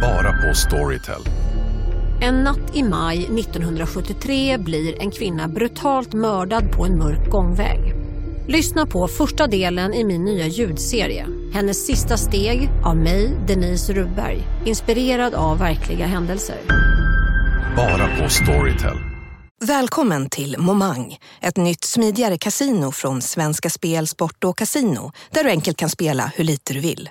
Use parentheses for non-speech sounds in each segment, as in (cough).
Bara på Storytel. En natt i maj 1973 blir en kvinna brutalt mördad på en mörk gångväg. Lyssna på första delen i min nya ljudserie. Hennes sista steg av mig, Denise Rubberg. Inspirerad av verkliga händelser. Bara på Storytel. Välkommen till Momang, ett nytt smidigare casino från Svenska Spel, Sport och Casino där du enkelt kan spela hur lite du vill.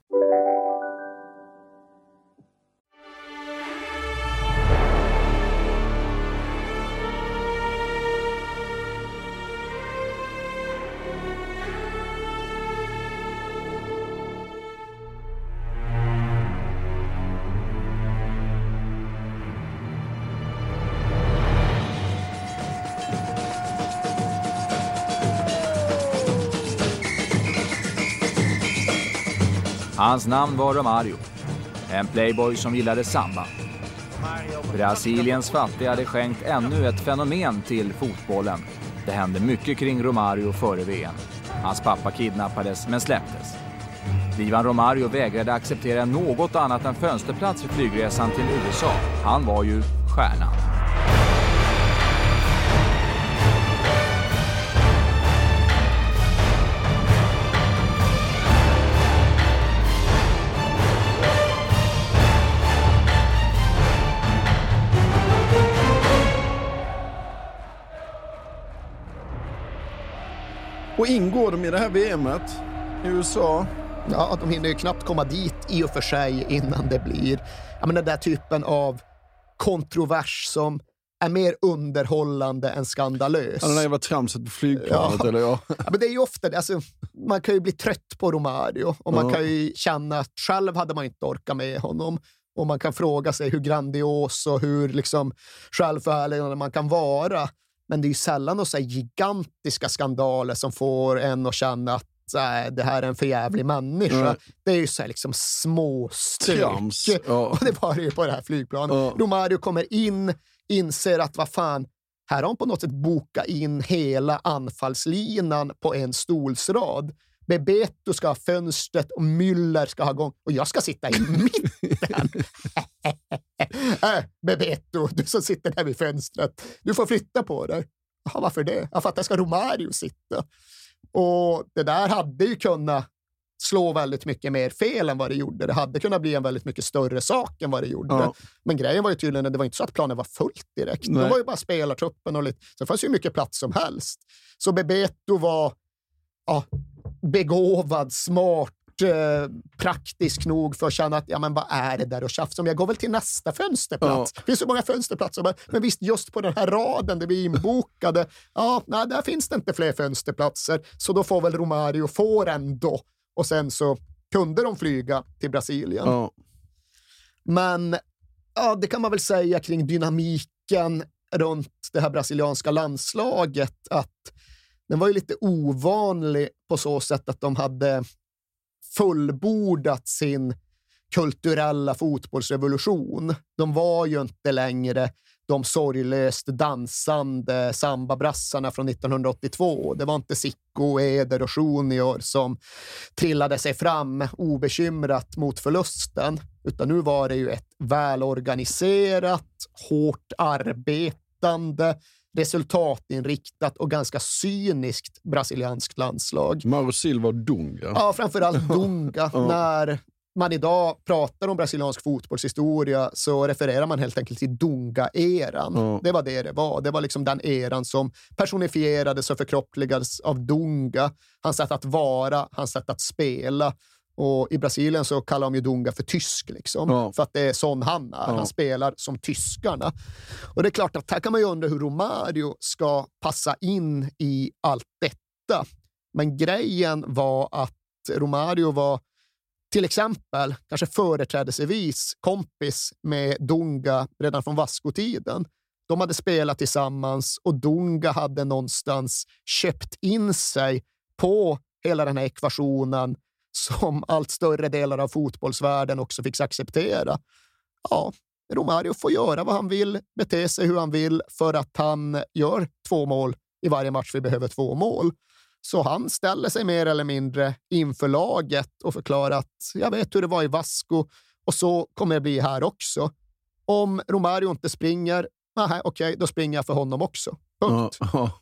Hans namn var Romario. En playboy som gillade samba. Brasiliens fattiga hade skänkt ännu ett fenomen till fotbollen. Det hände mycket kring Romario före VM. Hans pappa kidnappades men släpptes. Ivan Romario vägrade acceptera något annat än fönsterplats vid flygresan till USA. Han var ju stjärnan. Och ingår de i det här VMet i USA? Ja, de hinner ju knappt komma dit i och för sig innan det blir ja, men den där typen av kontrovers som är mer underhållande än skandalös. Ja, den där jävla tramset på flygplanet, Ja. eller ja. (laughs) Ja, men det är ju ofta det. Alltså, man kan ju bli trött på Romario och man Ja. kan ju känna att själv hade man inte orkat med honom. Och man kan fråga sig hur grandios och hur liksom självförhärligande man kan vara. Men det är ju sällan några här gigantiska skandaler som får en att känna att äh, det här är en förjävlig människa. Nej. Det är ju så här liksom små stök. Trams. (laughs) Ja. Och det var det ju på det här flygplanet. Ja. Romario kommer in, inser att vad fan, här har han på något sätt bokat in hela anfallslinan på en stolsrad. Bebeto ska ha fönstret och Müller ska ha gång och jag ska sitta i mitten. (laughs) äh, Bebeto, du som sitter där vid fönstret, du får flytta på dig. Jaha, varför det? Ja, för att där ska Romario sitta. Och det där hade ju kunnat slå väldigt mycket mer fel än vad det gjorde. Det hade kunnat bli en väldigt mycket större sak än vad det gjorde. Ja. Men grejen var ju tydligen att det var inte så att planen var fullt direkt. Nej. Det var ju bara spelartruppen och lite. Så det fanns ju mycket plats som helst. Så Bebeto var ja, begåvad, smart, eh, praktisk nog för att känna att ja, men vad är det där och tjafsa om? Jag går väl till nästa fönsterplats. Det finns så många fönsterplatser. Men, men visst, just på den här raden där vi är inbokade, ja, nej, där finns det inte fler fönsterplatser. Så då får väl Romario få ändå. Och sen så kunde de flyga till Brasilien. Ja. Men ja, det kan man väl säga kring dynamiken runt det här brasilianska landslaget. Att den var ju lite ovanlig på så sätt att de hade fullbordat sin kulturella fotbollsrevolution. De var ju inte längre de sorglöst dansande sambabrassarna från 1982. Det var inte Sicko, Eder och Junior som trillade sig fram obekymrat mot förlusten, utan nu var det ju ett välorganiserat, hårt arbetande, resultatinriktat och ganska cyniskt brasilianskt landslag. Mauro Silva och Dunga. Ja, framförallt (laughs) Dunga. Ja. När man idag pratar om brasiliansk fotbollshistoria så refererar man helt enkelt till Dunga-eran. Ja. Det var det det var. Det var liksom den eran som personifierades och förkroppsligades av Dunga. Hans sätt att vara, hans sätt att spela. Och I Brasilien så kallar de ju Dunga för tysk, liksom, Ja. för att det är sån han är. Ja. Han spelar som tyskarna. Och det är klart att här kan man ju undra hur Romario ska passa in i allt detta. Men grejen var att Romario var till exempel, kanske företrädesvis, kompis med Dunga redan från Vasco-tiden. De hade spelat tillsammans och Dunga hade någonstans köpt in sig på hela den här ekvationen som allt större delar av fotbollsvärlden också fick acceptera. Ja, Romario får göra vad han vill, bete sig hur han vill för att han gör två mål i varje match vi behöver två mål. Så han ställer sig mer eller mindre inför laget och förklarar att jag vet hur det var i Vasco och så kommer det bli här också. Om Romario inte springer, okej, okay, då springer jag för honom också. Punkt.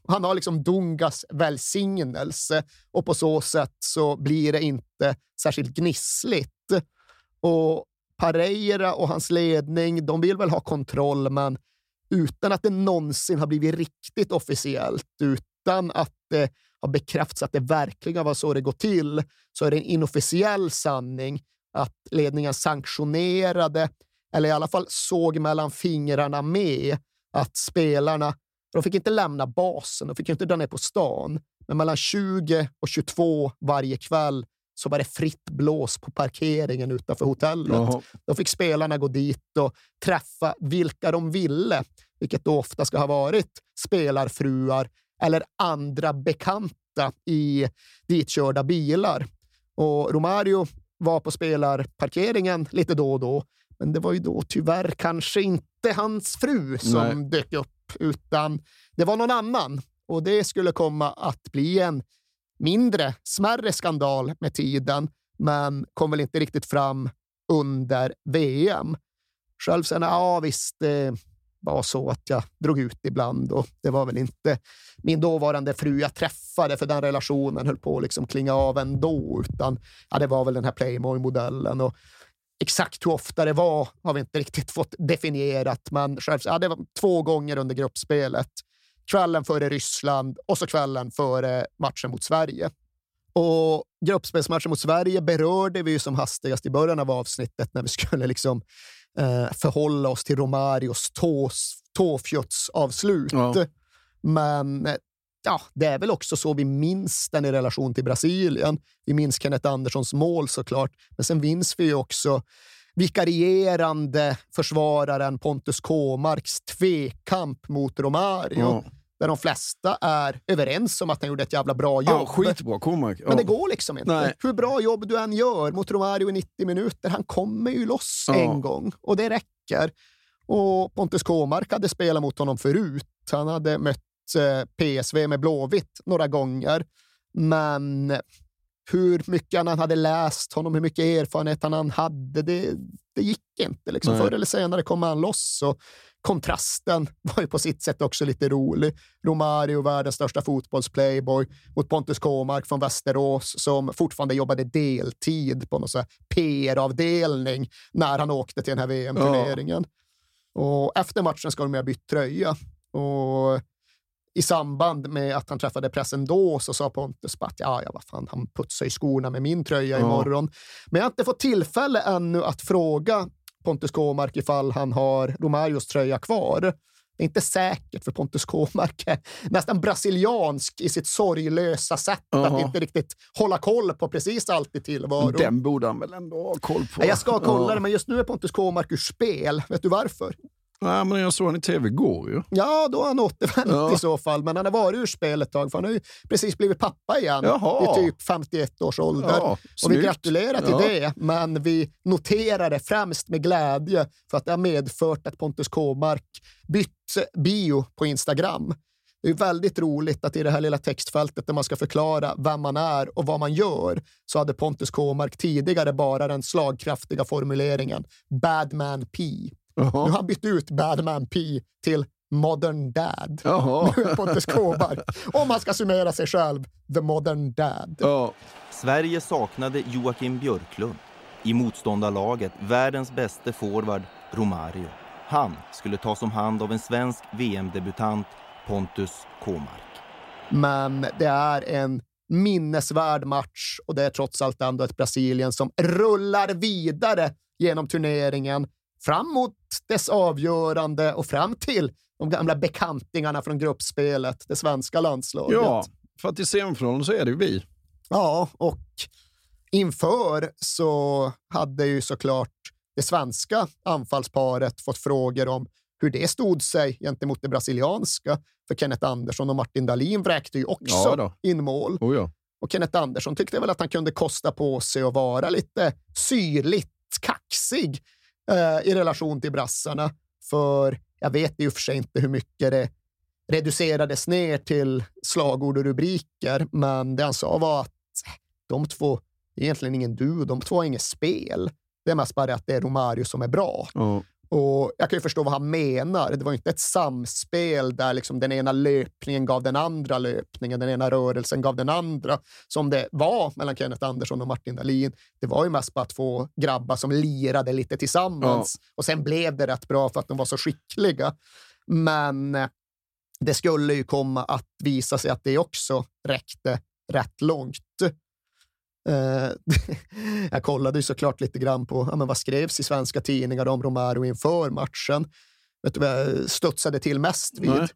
Han har liksom Dungas välsignelse och på så sätt så blir det inte särskilt gnissligt. Och Pareira och hans ledning, de vill väl ha kontroll, men utan att det någonsin har blivit riktigt officiellt, utan att det har bekräftats att det verkligen var så det går till, så är det en inofficiell sanning att ledningen sanktionerade, eller i alla fall såg mellan fingrarna med att spelarna, de fick inte lämna basen, de fick inte dra ner på stan, men mellan 20 och 22 varje kväll så var det fritt blås på parkeringen utanför hotellet. Jaha. Då fick spelarna gå dit och träffa vilka de ville, vilket då ofta ska ha varit spelarfruar eller andra bekanta i ditkörda bilar. Och Romario var på spelarparkeringen lite då och då, men det var ju då tyvärr kanske inte hans fru som Nej. dök upp, utan det var någon annan. Och det skulle komma att bli en mindre, smärre skandal med tiden, men kom väl inte riktigt fram under VM. Själv sen, ja visst, det var så att jag drog ut ibland och det var väl inte min dåvarande fru jag träffade, för den relationen höll på att liksom klinga av ändå, utan ja, det var väl den här Playmoy-modellen. Och exakt hur ofta det var har vi inte riktigt fått definierat, men själv, ja, det var två gånger under gruppspelet kvällen före Ryssland och så kvällen före matchen mot Sverige. Och gruppspelsmatchen mot Sverige berörde vi ju som hastigast i början av avsnittet när vi skulle liksom, eh, förhålla oss till Romarios tåfjutsavslut. Ja. Men ja, det är väl också så vi minns den i relation till Brasilien. Vi minns Kenneth Anderssons mål såklart, men sen minns vi ju också vikarierande försvararen Pontus Kåmarks tvekamp mot Romario. Ja där de flesta är överens om att han gjorde ett jävla bra jobb. Ja, skitbra Cormac. Ja. Men det går liksom inte. Nej. Hur bra jobb du än gör mot Romario i 90 minuter, han kommer ju loss ja. en gång och det räcker. Och Pontus Kåmark hade spelat mot honom förut. Han hade mött PSV med Blåvitt några gånger. Men hur mycket han hade läst honom, hur mycket erfarenhet han hade, det, det gick inte. Liksom. Förr eller senare kom han loss. Och kontrasten (laughs) var ju på sitt sätt också lite rolig. Romario, världens största fotbollsplayboy, mot Pontus Kåmark från Västerås som fortfarande jobbade deltid på någon PR-avdelning när han åkte till den här VM-turneringen. Ja. Och efter matchen ska de ha bytt tröja. Och i samband med att han träffade pressen då så sa Pontus att ja, ja, vad fan, han putsar ju skorna med min tröja ja. imorgon. Men jag har inte fått tillfälle ännu att fråga Pontus Kåmark ifall han har Romarios tröja kvar. Det är inte säkert, för Pontus Kåmark är nästan brasiliansk i sitt sorglösa sätt uh -huh. att inte riktigt hålla koll på precis allt i tillvaron. Den borde han väl ändå ha koll på? Jag ska kolla uh -huh. det, men just nu är Pontus Kåmark ur spel. Vet du varför? Nej, men jag såg honom i tv igår ju. Ja, då har han återvänt ja. i så fall. Men han har varit ur spel ett tag, för han har ju precis blivit pappa igen Jaha. i typ 51 års ålder. Ja, och vi gratulerar till ja. det, men vi noterar det främst med glädje för att det har medfört att Pontus Kåmark bytt bio på Instagram. Det är väldigt roligt att i det här lilla textfältet där man ska förklara vem man är och vad man gör så hade Pontus Kåmark tidigare bara den slagkraftiga formuleringen Badman P. Jaha. Nu har han bytt ut Badman P till Modern Dad. Jaha. Pontus Kåmark. Om man ska summera sig själv, The Modern Dad. Ja. Sverige saknade Joakim Björklund. I motståndarlaget världens bästa forward Romario. Han skulle tas om hand av en svensk VM-debutant, Pontus Kåmark. Men det är en minnesvärd match och det är trots allt ändå ett Brasilien som rullar vidare genom turneringen fram mot dess avgörande och fram till de gamla bekantingarna från gruppspelet, det svenska landslaget. Ja, för att i semifinalen så är det ju vi. Ja, och inför så hade ju såklart det svenska anfallsparet fått frågor om hur det stod sig gentemot det brasilianska. För Kenneth Andersson och Martin Dahlin vräkte ju också ja in mål. Oh ja. Och Kenneth Andersson tyckte väl att han kunde kosta på sig att vara lite syrligt kaxig eh, i relation till brassarna. För jag vet ju för sig inte hur mycket det reducerades ner till slagord och rubriker, men det han sa var att eh, de två är egentligen ingen duo, de två har inget spel. Det är mest bara att det är Romario som är bra. Mm. Och Jag kan ju förstå vad han menar. Det var inte ett samspel där liksom den ena löpningen gav den andra löpningen, den ena rörelsen gav den andra, som det var mellan Kenneth Andersson och Martin Dahlin. Det var ju mest bara två grabbar som lirade lite tillsammans ja. och sen blev det rätt bra för att de var så skickliga. Men det skulle ju komma att visa sig att det också räckte rätt långt. Uh, (laughs) jag kollade ju såklart lite grann på ja, men vad skrevs i svenska tidningar om Romero inför matchen. Vet du vad jag studsade till mest vid? Nej.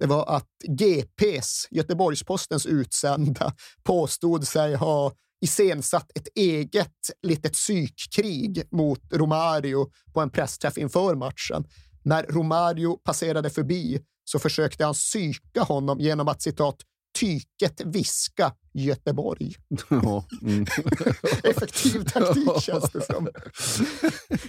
Det var att GPs, Göteborgspostens utsända, påstod sig ha iscensatt ett eget litet psykkrig mot Romario på en pressträff inför matchen. När Romario passerade förbi så försökte han psyka honom genom att citat tyket viska Göteborg. Ja, mm. (laughs) Effektiv taktik känns det som.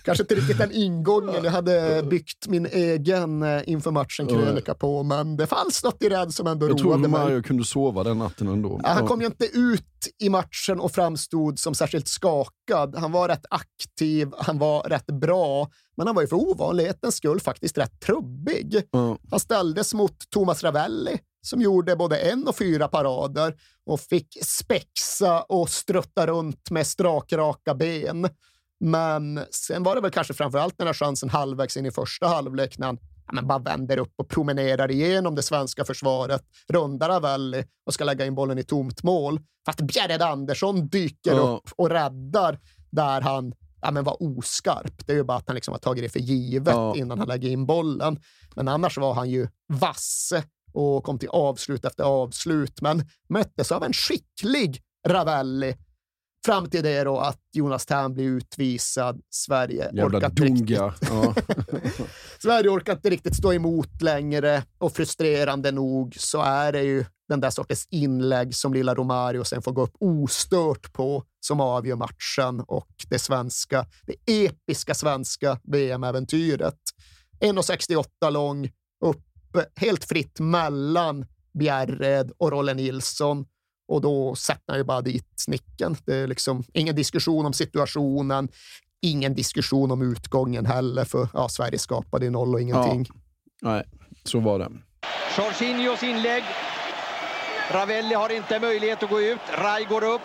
Kanske inte riktigt den ingången jag hade byggt min egen eh, inför matchen krönika på, men det fanns något i den som ändå jag roade mig. Jag tror Mario kunde sova den natten ändå. Ja, han kom ju inte ut i matchen och framstod som särskilt skakad. Han var rätt aktiv, han var rätt bra, men han var ju för ovanlighetens skull faktiskt rätt trubbig. Ja. Han ställdes mot Thomas Ravelli som gjorde både en och fyra parader och fick spexa och strutta runt med strakraka ben. Men sen var det väl kanske framför allt den här chansen halvvägs in i första halvlek när han ja, men bara vänder upp och promenerar igenom det svenska försvaret, rundar Ravelli och ska lägga in bollen i tomt mål. Fast Bjärred Andersson dyker ja. upp och räddar där han ja, men var oskarp. Det är ju bara att han liksom har tagit det för givet ja. innan han lägger in bollen. Men annars var han ju vass och kom till avslut efter avslut, men möttes av en skicklig Ravelli fram till det då att Jonas Tern blir utvisad. Sverige Jävla orkar dunga. Ja. (laughs) Sverige orkar inte riktigt stå emot längre och frustrerande nog så är det ju den där sortens inlägg som lilla Romario sen får gå upp ostört på som avgör matchen och det svenska, det episka svenska VM-äventyret. 1,68 lång, upp helt fritt mellan Bjärred och Rolle Nilsson och då sätter han ju bara dit snicken. Det är liksom ingen diskussion om situationen, ingen diskussion om utgången heller, för ja, Sverige skapade noll och ingenting. Ja. Nej, så var det. Jorginhos inlägg. Ravelli har inte möjlighet att gå ut. Rai går upp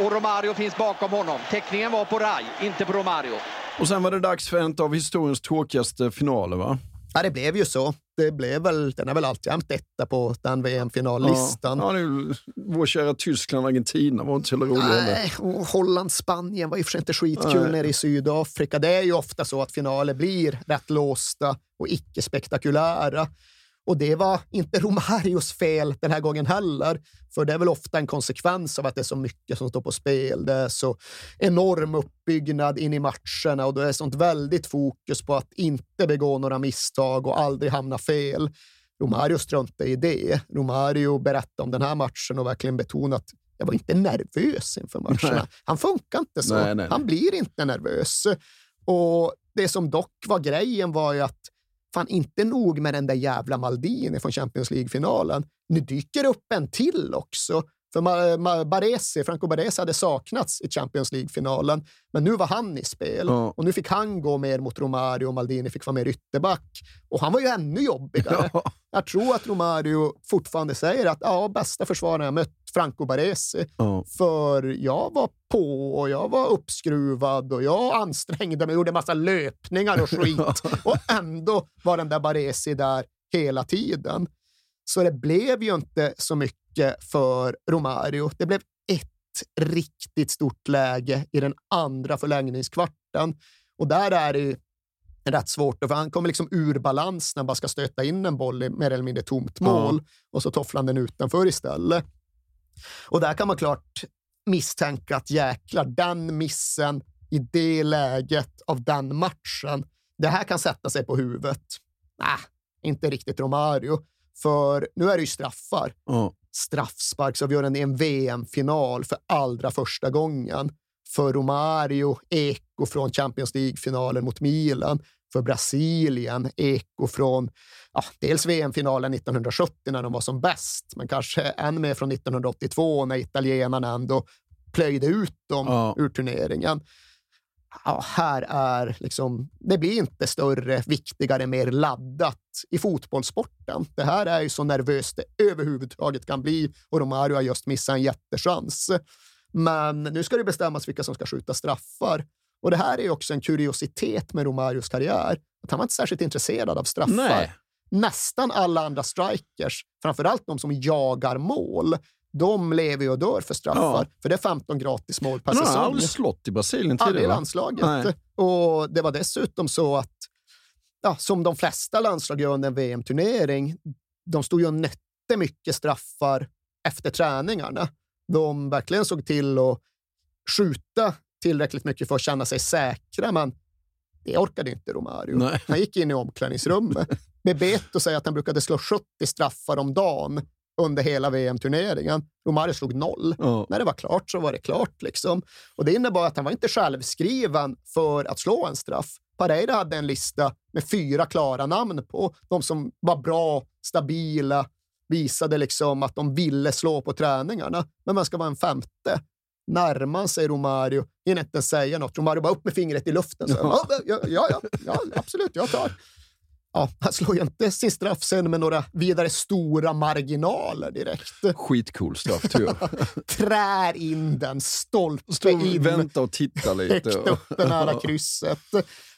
och Romario finns bakom honom. Täckningen var på Rai, inte på Romario. Och sen var det dags för en av historiens tråkigaste finaler, va? Ja, det blev ju så. Det blev väl, den är väl alltjämt etta på den VM-finallistan. Ja, ja vår kära Tyskland Argentina var inte så rolig Nej, och Holland Spanien var i och för sig inte skitkul Nej. nere i Sydafrika. Det är ju ofta så att finaler blir rätt låsta och icke spektakulära. Och det var inte Romarios fel den här gången heller, för det är väl ofta en konsekvens av att det är så mycket som står på spel. Det är så enorm uppbyggnad in i matcherna och det är sånt väldigt fokus på att inte begå några misstag och aldrig hamna fel. Romario struntade i det. Romario berättade om den här matchen och verkligen betonade att jag var inte nervös inför matcherna. Nej. Han funkar inte så. Nej, nej, Han blir inte nervös. Och det som dock var grejen var ju att fan inte nog med den där jävla Maldini från Champions League-finalen. Nu dyker upp en till också. För Baresi, Franco Baresi hade saknats i Champions League-finalen, men nu var han i spel ja. och nu fick han gå mer mot Romario och Maldini fick vara mer ytterback. Och han var ju ännu jobbigare. Ja. Jag tror att Romario fortfarande säger att ja, bästa försvararen jag mött, Franco Baresi. Ja. För jag var på och jag var uppskruvad och jag ansträngde mig, gjorde massa löpningar och skit. (laughs) och ändå var den där Baresi där hela tiden. Så det blev ju inte så mycket för Romario. Det blev ett riktigt stort läge i den andra förlängningskvarten. Och där är det rätt svårt, för han kommer liksom ur balans när han bara ska stöta in en boll i mer eller mindre tomt mål ja. och så tofflar han den utanför istället. Och där kan man klart misstänka att jäklar, den missen i det läget av den matchen, det här kan sätta sig på huvudet. Nej, inte riktigt Romario. För nu är det ju straffar. Mm. Straffsparksavgörande i en VM-final för allra första gången. För Romario, Ek eko från Champions League-finalen mot Milan. För Brasilien, eko från ja, dels VM-finalen 1970 när de var som bäst, men kanske än mer från 1982 när italienarna ändå plöjde ut dem ja. ur turneringen. Ja, här är liksom, det blir inte större, viktigare, mer laddat i fotbollssporten. Det här är ju så nervöst det överhuvudtaget kan bli och Romario har just missat en jättechans. Men nu ska det bestämmas vilka som ska skjuta straffar. Och det här är också en kuriositet med Romarios karriär. Att han var inte särskilt intresserad av straffar. Nej. Nästan alla andra strikers, framförallt de som jagar mål, de lever och dör för straffar. Ja. För det är 15 gratis mål per säsong. Han har aldrig slått i Brasilien tidigare. Aldrig i landslaget. Nej. Och det var dessutom så att, ja, som de flesta landslag gör under en VM-turnering, de stod ju och nötte mycket straffar efter träningarna. De verkligen såg till att skjuta tillräckligt mycket för att känna sig säkra, men det orkade inte Romario. Nej. Han gick in i omklädningsrummet. (laughs) Bebeto säger att han brukade slå 70 straffar om dagen under hela VM-turneringen. Romario slog noll. Ja. När det var klart så var det klart. Liksom. Och Det innebar att han var inte självskriven för att slå en straff. Pareira hade en lista med fyra klara namn på de som var bra, stabila, visade liksom att de ville slå på träningarna. Men man ska vara en femte. Närmar sig Romario, hinner inte säga något. Romario bara upp med fingret i luften. Så. Ja, ja, ja, ja, absolut, jag tar ja, han slår ju inte sin straff sen med några vidare stora marginaler direkt. Skitcool straff, tror jag. (laughs) Trär in den, stolpe in. Vänta och titta lite. Högt uppe nära (laughs) krysset.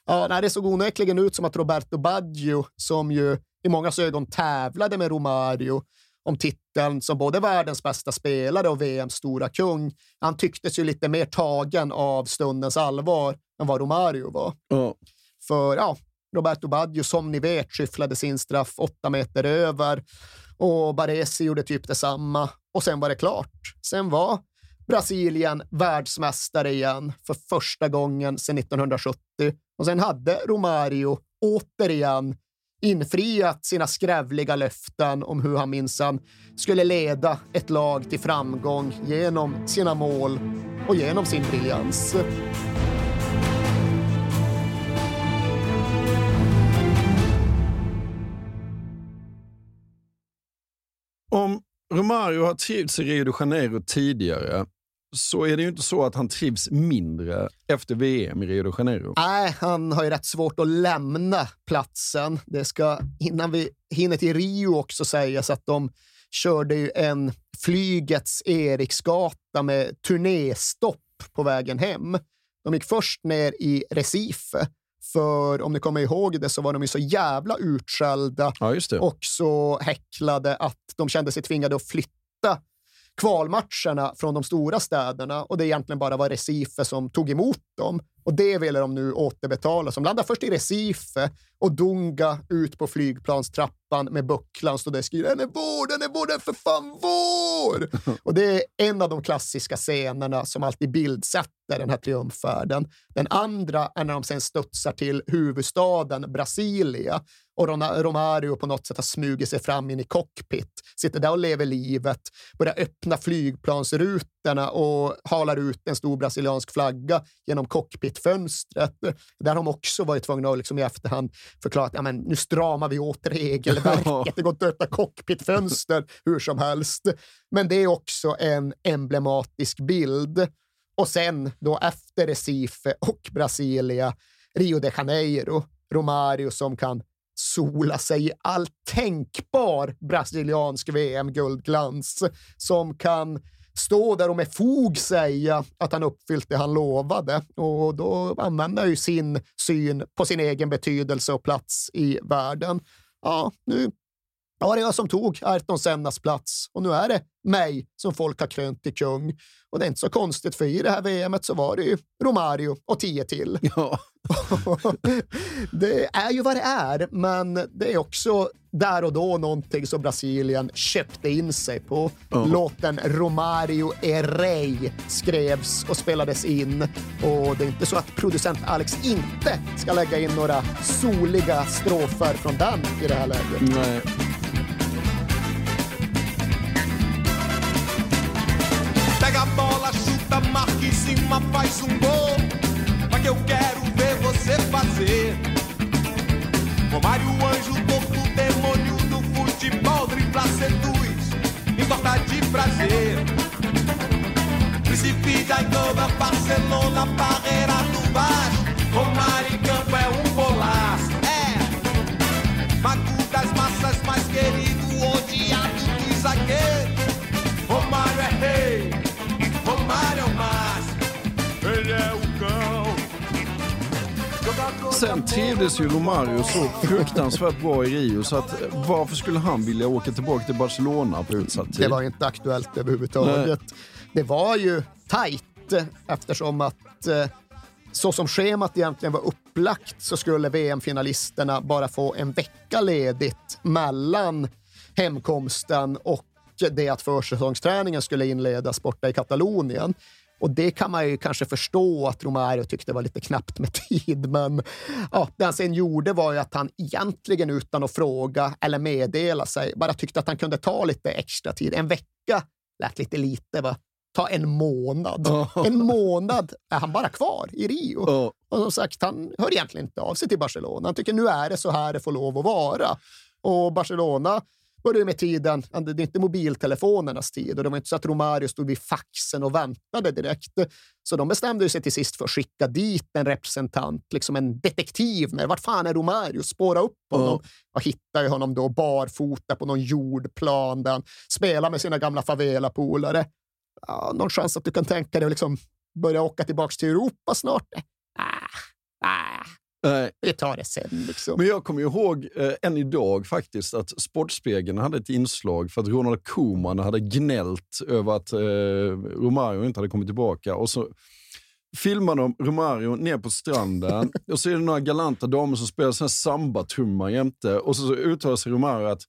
Ja, det såg onekligen ut som att Roberto Baggio, som ju i många ögon tävlade med Romario om titeln som både världens bästa spelare och VMs stora kung. Han tycktes ju lite mer tagen av stundens allvar än vad Romario var. Oh. För ja, Roberto Baggio, som ni vet, skyfflade sin straff åtta meter över och Baresi gjorde typ detsamma och sen var det klart. Sen var Brasilien världsmästare igen för första gången sedan 1970 och sen hade Romario återigen infriat sina skrävliga löften om hur han minsann skulle leda ett lag till framgång genom sina mål och genom sin briljans. Romario har trivts i Rio de Janeiro tidigare så är det ju inte så att han trivs mindre efter VM i Rio de Janeiro. Nej, han har ju rätt svårt att lämna platsen. Det ska, innan vi hinner till Rio också sägas att de körde ju en flygets Eriksgata med turnéstopp på vägen hem. De gick först ner i Recife för om ni kommer ihåg det så var de ju så jävla utskällda ja, och så häcklade att de kände sig tvingade att flytta kvalmatcherna från de stora städerna och det egentligen bara var Recife som tog emot dem. Och det ville de nu återbetala. Som landade först i Recife och Dunga ut på flygplanstrappan med bucklan stod där och skriver “Den är vår, den är vår, den är för fan vår!” (laughs) Och det är en av de klassiska scenerna som alltid bildsätter den här triumfärden. Den andra är när de sen studsar till huvudstaden Brasilia och Romario på något sätt har smugit sig fram in i cockpit, sitter där och lever livet, börjar öppna flygplansrutorna och halar ut en stor brasiliansk flagga genom cockpitfönstret. Där har de också varit tvungna att liksom i efterhand förklara att ja, men nu stramar vi åt regelverket. (laughs) Det går inte att öppna cockpitfönster hur som helst. Men det är också en emblematisk bild. Och sen då efter Recife och Brasilia, Rio de Janeiro, Romario som kan sola sig i all tänkbar brasiliansk VM-guldglans, som kan stå där och med fog säga att han uppfyllt det han lovade. Och då använder han ju sin syn på sin egen betydelse och plats i världen. Ja, nu var det jag som tog Ayrton Sennas plats och nu är det mig som folk har krönt till kung. Och det är inte så konstigt, för i det här VMet så var det ju Romario och tio till. (laughs) Ja. (laughs) det är ju vad det är, men det är också där och då någonting som Brasilien köpte in sig på. Oh. Låten Romario Erei skrevs och spelades in och det är inte så att producent Alex inte ska lägga in några soliga strofer från den i det här läget. Nej. Cima, faz um gol. Só que eu quero ver você fazer. Romário, anjo, torto, demônio do futebol, dribla, seduz, importa de prazer. Príncipe da Eindhoven, Barcelona, barreira do baixo. Romário campo Sen trivdes ju Romario så fruktansvärt bra i Rio så att eh, varför skulle han vilja åka tillbaka till Barcelona på utsatt tid? Det var inte aktuellt överhuvudtaget. Det var ju tajt eh, eftersom att eh, så som schemat egentligen var upplagt så skulle VM-finalisterna bara få en vecka ledigt mellan hemkomsten och det att försäsongsträningen skulle inledas borta i Katalonien. Och det kan man ju kanske förstå att Romario tyckte var lite knappt med (laughs) tid, men ja, det han sen gjorde var ju att han egentligen utan att fråga eller meddela sig bara tyckte att han kunde ta lite extra tid. En vecka lät lite lite, va? Ta en månad. En månad är han bara kvar i Rio. Ja. Och som sagt, han hör egentligen inte av sig till Barcelona. Han tycker nu är det så här det får lov att vara. Och Barcelona började med tiden, det är inte mobiltelefonernas tid och det var inte så att Romario stod vid faxen och väntade direkt. Så de bestämde sig till sist för att skicka dit en representant, liksom en detektiv. När, vart fan är Romario? Spåra upp honom. Och hittade ju honom då barfota på någon jordplan där han spelar med sina gamla favela-polare. Ja, någon chans att du kan tänka dig att liksom börja åka tillbaka till Europa snart? Nej. vi tar det sen. Liksom. Men jag kommer ihåg eh, än idag faktiskt att Sportspegeln hade ett inslag för att Ronald Koeman hade gnällt över att eh, Romario inte hade kommit tillbaka. Och så filmar de Romario ner på stranden (laughs) och så är det några galanta damer som spelar samba-trumma jämte. Och så uttalar sig Romario att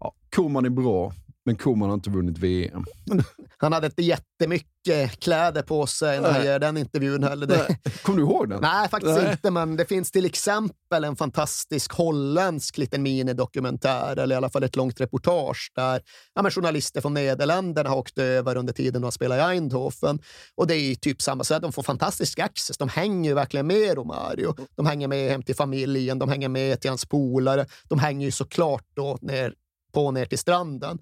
ja, Koeman är bra, men Koeman har inte vunnit VM. (laughs) Han hade inte jättemycket kläder på sig när han ger den intervjun heller. Det. Kommer du ihåg den? Nej, faktiskt Nej. inte. Men det finns till exempel en fantastisk holländsk liten minidokumentär, eller i alla fall ett långt reportage där ja, journalister från Nederländerna har åkt över under tiden de spelar i Eindhoven. Och det är ju typ samma sätt. De får fantastisk access. De hänger ju verkligen med Romario. De hänger med hem till familjen, de hänger med till hans polare. De hänger ju såklart då ner, på ner till stranden.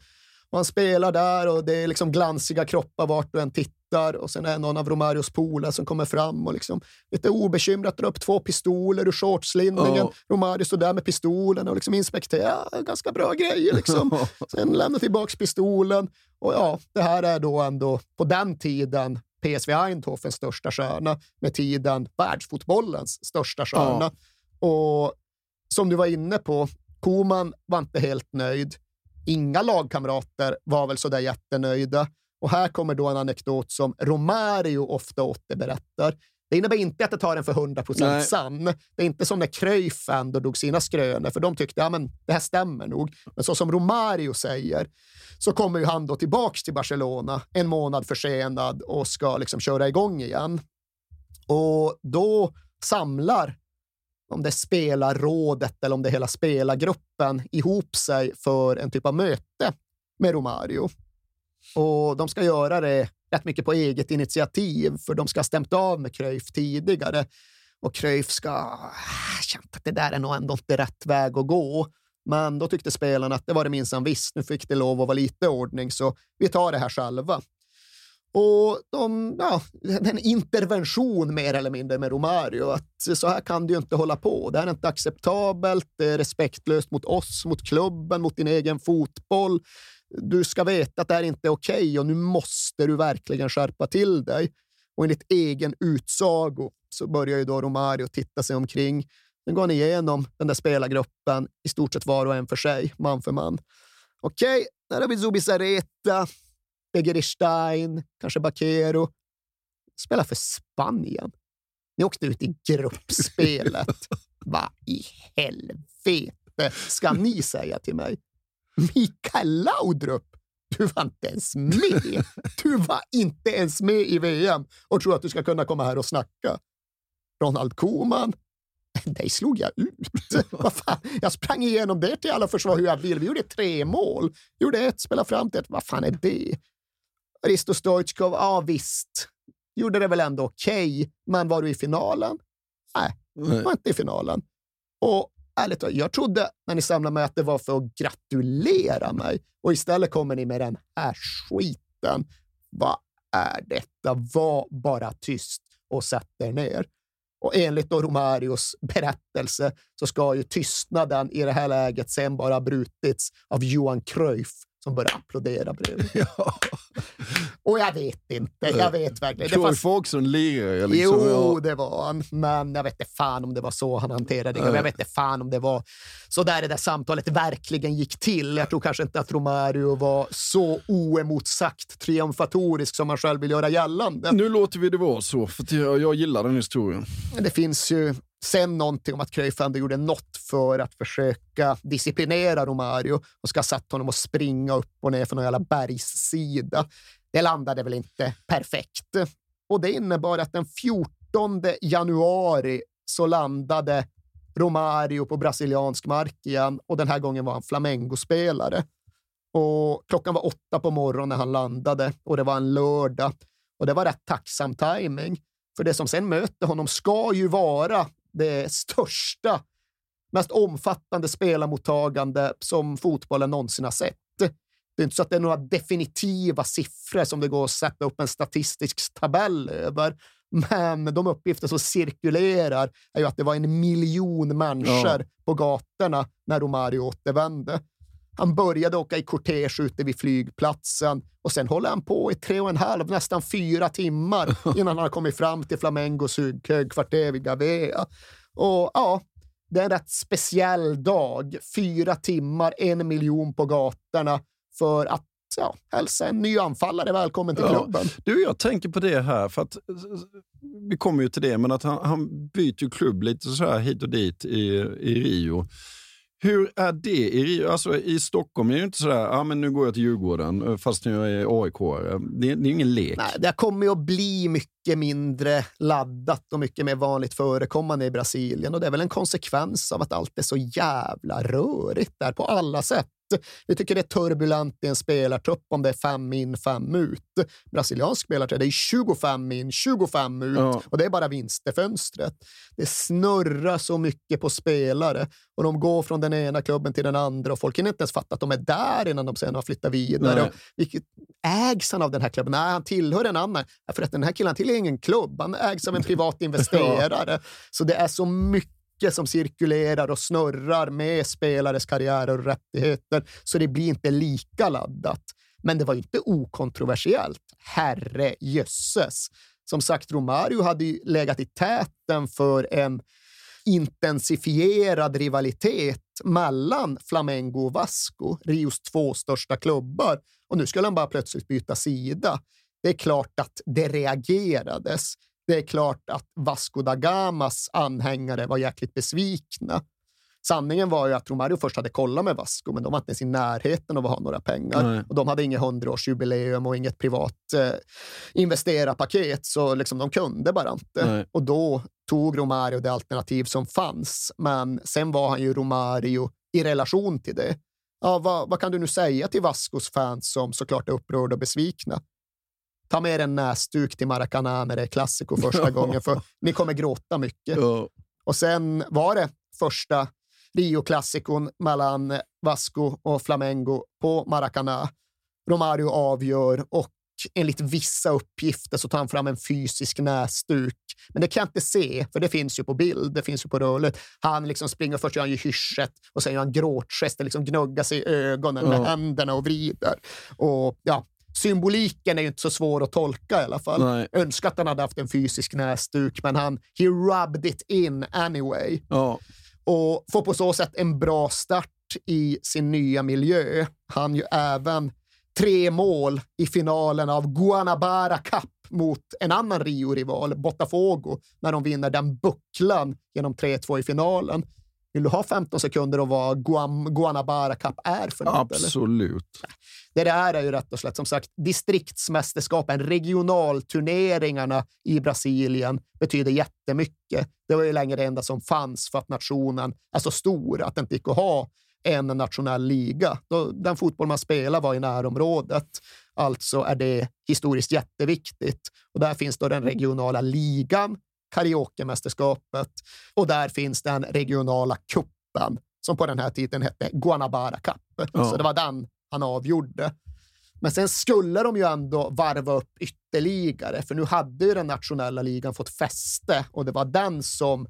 Han spelar där och det är liksom glansiga kroppar vart du än tittar. Och sen är det någon av Romarios polare som kommer fram och liksom lite obekymrat drar upp två pistoler ur shortslinningen. Ja. Romario står där med pistolen och liksom inspekterar. Ganska bra grejer liksom. Sen lämnar tillbaka pistolen. Och ja, det här är då ändå på den tiden PSV Eindhovens största stjärna, med tiden världsfotbollens största stjärna. Och som du var inne på, Koman var inte helt nöjd. Inga lagkamrater var väl sådär jättenöjda. Och här kommer då en anekdot som Romario ofta återberättar. Det innebär inte att det tar en för 100 procent sann. Det är inte som när Cruyff ändå drog sina skrönor, för de tyckte ja, men det här stämmer nog. Men så som Romario säger så kommer ju han då tillbaks till Barcelona en månad försenad och ska liksom köra igång igen. Och då samlar om det är spelarrådet eller om det är hela spelargruppen ihop sig för en typ av möte med Romario. Och de ska göra det rätt mycket på eget initiativ, för de ska ha stämt av med Cruyff tidigare. Och Cruyff ska ah, ha känt att det där är nog ändå inte rätt väg att gå. Men då tyckte spelarna att det var det minsann visst. Nu fick det lov att vara lite ordning, så vi tar det här själva. Och de, ja, en intervention mer eller mindre med Romario. Att så här kan du ju inte hålla på. Det här är inte acceptabelt. Det är respektlöst mot oss, mot klubben, mot din egen fotboll. Du ska veta att det här inte är okej och nu måste du verkligen skärpa till dig. Och enligt egen utsago så börjar ju då Romario titta sig omkring. Sen går han igenom den där spelargruppen i stort sett var och en för sig, man för man. Okej, där har vi Zubizarreta, Begerstein, kanske Bakero. Spelar för Spanien. Ni åkte ut i gruppspelet. (laughs) Vad i helvete ska ni säga till mig? Mikael Laudrup, du var inte ens med. Du var inte ens med i VM och tror att du ska kunna komma här och snacka. Ronald Koeman, dig slog jag ut. Vad fan? Jag sprang igenom det till alla försvar hur jag vill. Vi gjorde tre mål. Gjorde ett, spelade fram till ett. Vad fan är det? Risto Stoichkov, ja visst. gjorde det väl ändå okej, okay, men var du i finalen? Nej, Nej. var inte i finalen. Och ärligt talat, jag trodde när ni samlade mig att det var för att gratulera mig och istället kommer ni med den här skiten. Vad är detta? Var bara tyst och sätt er ner. Och enligt då Romarios berättelse så ska ju tystnaden i det här läget sen bara brutits av Johan Cruyff som började applådera bredvid. (laughs) Ja. Och jag vet inte. Jag vet verkligen. Var också en lirare. Liksom. Jo, det var han. Men jag vet inte fan om det var så han hanterade det. Jag vet inte fan om det var så där det där samtalet verkligen gick till. Jag tror kanske inte att Romario var så oemotsagt triumfatorisk som han själv vill göra gällande. Nu låter vi det vara så, för jag, jag gillar den historien. Det finns ju sen någonting om att Cruyff ändå gjorde något för att försöka disciplinera Romario och ska ha satt honom att springa upp och ner för någon jävla bergssida. Det landade väl inte perfekt. Och det innebar att den 14 januari så landade Romario på brasiliansk mark igen och den här gången var han Flamengo-spelare. Och klockan var åtta på morgonen när han landade och det var en lördag. Och det var rätt tacksam timing. För det som sen möter honom ska ju vara det största, mest omfattande spelarmottagande som fotbollen någonsin har sett. Det är inte så att det är några definitiva siffror som det går att sätta upp en statistisk tabell över. Men de uppgifter som cirkulerar är ju att det var en miljon människor ja. på gatorna när Romario återvände. Han började åka i kortege ute vid flygplatsen och sen håller han på i tre och en halv, nästan fyra timmar (laughs) innan han har kommit fram till Flamengos högkvarter vid Gavea. Och ja, det är en rätt speciell dag. Fyra timmar, en miljon på gatorna för att ja, hälsa en ny anfallare välkommen till klubben. Du, jag tänker på det här, för att vi kommer ju till det, men att han, han byter ju klubb lite så här hit och dit i, i Rio. Hur är det i, alltså, i Stockholm? är det ju inte sådär, ja men nu går jag till Djurgården eh, fast jag är AIK. Det, det är ingen lek. Nej, det kommer att bli mycket mindre laddat och mycket mer vanligt förekommande i Brasilien och det är väl en konsekvens av att allt är så jävla rörigt där på alla sätt. (laughs) Vi tycker det är turbulent i en spelartrupp om det är fem in, fem ut. Brasiliansk spelartrupp, det är 25 in, 25 ut ja. och det är bara vinstefönstret. Det snurrar så mycket på spelare och de går från den ena klubben till den andra och folk hinner inte ens fatta att de är där innan de sen har flyttat vidare. Och vilket, ägs han av den här klubben? Nej, han tillhör en annan. För att den här killen tillhör ingen klubb. Han ägs av en privat (laughs) investerare. ja. Så det är så mycket mycket som cirkulerar och snurrar med spelares karriärer och rättigheter, så det blir inte lika laddat. Men det var inte okontroversiellt. Herre jösses. Som sagt, Romario hade ju legat i täten för en intensifierad rivalitet mellan Flamengo och Vasco, Rios två största klubbar. Och nu skulle han bara plötsligt byta sida. Det är klart att det reagerades. Det är klart att Vasco da Gamas anhängare var jäkligt besvikna. Sanningen var ju att Romario först hade kollat med Vasco, men de var inte ens i närheten av att ha några pengar. Nej. Och de hade inget hundraårsjubileum och inget privat eh, investerarpaket, så liksom de kunde bara inte. Nej. Och då tog Romario det alternativ som fanns. Men sen var han ju Romario i relation till det. Ja, vad, vad kan du nu säga till Vascos fans som såklart är upprörda och besvikna? Ta med en näsduk till Maracanã när det är klassiko första gången, för ni kommer gråta mycket. Och sen var det första Rio-klassikon mellan Vasco och Flamengo på Maracanã. Romario avgör och enligt vissa uppgifter så tar han fram en fysisk näsduk. Men det kan jag inte se, för det finns ju på bild, det finns ju på rörligt. Han liksom springer, först gör han ju hyschet och sen gör han gråtgester, liksom gnuggar sig i ögonen med händerna och vrider. Och ja, symboliken är ju inte så svår att tolka i alla fall. Nej. Önskar att han hade haft en fysisk näsduk, men han he rubbed it in anyway. Ja. Och får på så sätt en bra start i sin nya miljö. Han ju även tre mål i finalen av Guanabara Cup mot en annan Rio-rival, Botafogo, när de vinner den bucklan genom 3-2 i finalen. Vill du ha 15 sekunder om vad Guam, Guanabara Cup är för något? Absolut. Eller? Det det är ju rätt och slätt som sagt distriktsmästerskapen, regionalturneringarna i Brasilien betyder jättemycket. Det var ju länge det enda som fanns för att nationen är så stor att det inte gick att ha en nationell liga. Den fotboll man spelar var i närområdet. Alltså är det historiskt jätteviktigt. Och där finns då den regionala ligan, karaokemästerskapet, och där finns den regionala kuppen som på den här tiden hette Guanabara Cup. Ja. Så det var den han avgjorde. Men sen skulle de ju ändå varva upp ytterligare, för nu hade ju den nationella ligan fått fäste och det var den som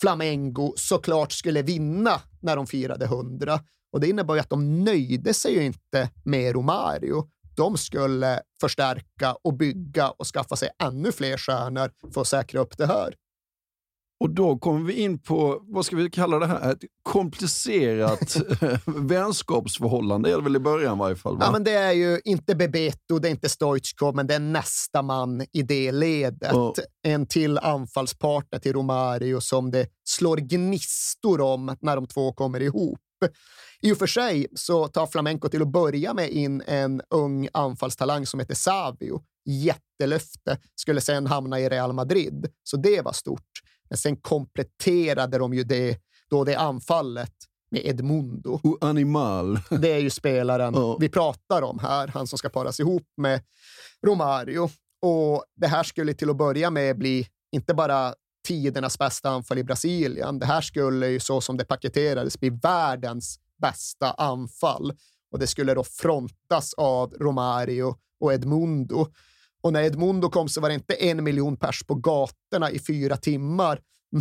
Flamengo såklart skulle vinna när de firade 100. Och det innebar ju att de nöjde sig ju inte med Romario. De skulle förstärka och bygga och skaffa sig ännu fler stjärnor för att säkra upp det här. Och då kommer vi in på, vad ska vi kalla det här, ett komplicerat (laughs) vänskapsförhållande är det väl i början i varje fall? Va? Ja, men det är ju inte Bebeto, det är inte Stoichkov, men det är nästa man i det ledet. Ja. En till anfallspartner till Romario som det slår gnistor om när de två kommer ihop. I och för sig så tar Flamenco till att börja med in en ung anfallstalang som heter Savio. Jättelöfte. Skulle sen hamna i Real Madrid, så det var stort. Men sen kompletterade de ju det, då det anfallet med Edmundo. O animal. (laughs) Det är ju spelaren Ja. vi pratar om här, han som ska paras ihop med Romario. Och det här skulle till att börja med bli inte bara tidernas bästa anfall i Brasilien. Det här skulle ju så som det paketerades bli världens bästa anfall. Och det skulle då frontas av Romario och Edmundo. Och när Edmundo kom så var det inte en miljon pers på gatorna i fyra timmar,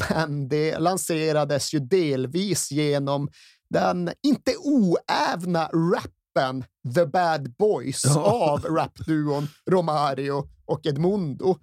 men det lanserades ju delvis genom den inte oävna rappen The Bad Boys Ja. av rapduon Romario och Edmundo.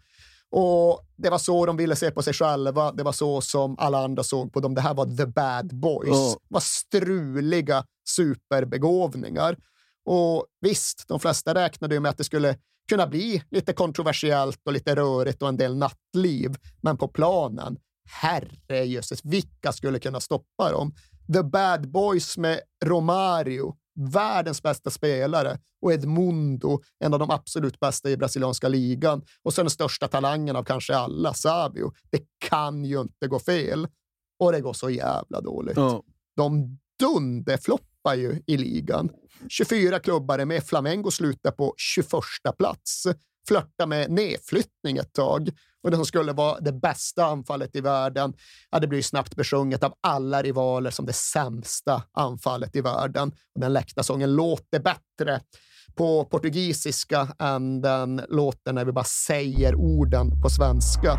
Och Det var så de ville se på sig själva. Det var så som alla andra såg på dem. Det här var the bad boys. Ja. var struliga superbegåvningar. Och visst, de flesta räknade ju med att det skulle kunna bli lite kontroversiellt och lite rörigt och en del nattliv. Men på planen, herrejösses, vilka skulle kunna stoppa dem? The Bad Boys med Romario, världens bästa spelare, och Edmundo, en av de absolut bästa i brasilianska ligan. Och så den största talangen av kanske alla, Savio. Det kan ju inte gå fel. Och det går så jävla dåligt. Ja. De dunderfloppar ju i ligan. 24 klubbar är med. Flamengo slutar på 21 plats flörta med nedflyttning ett tag. Och det som skulle vara det bästa anfallet i världen, ja, det blir snabbt besjunget av alla rivaler som det sämsta anfallet i världen. Och den läktarsången låter bättre på portugisiska än den låter när vi bara säger orden på svenska.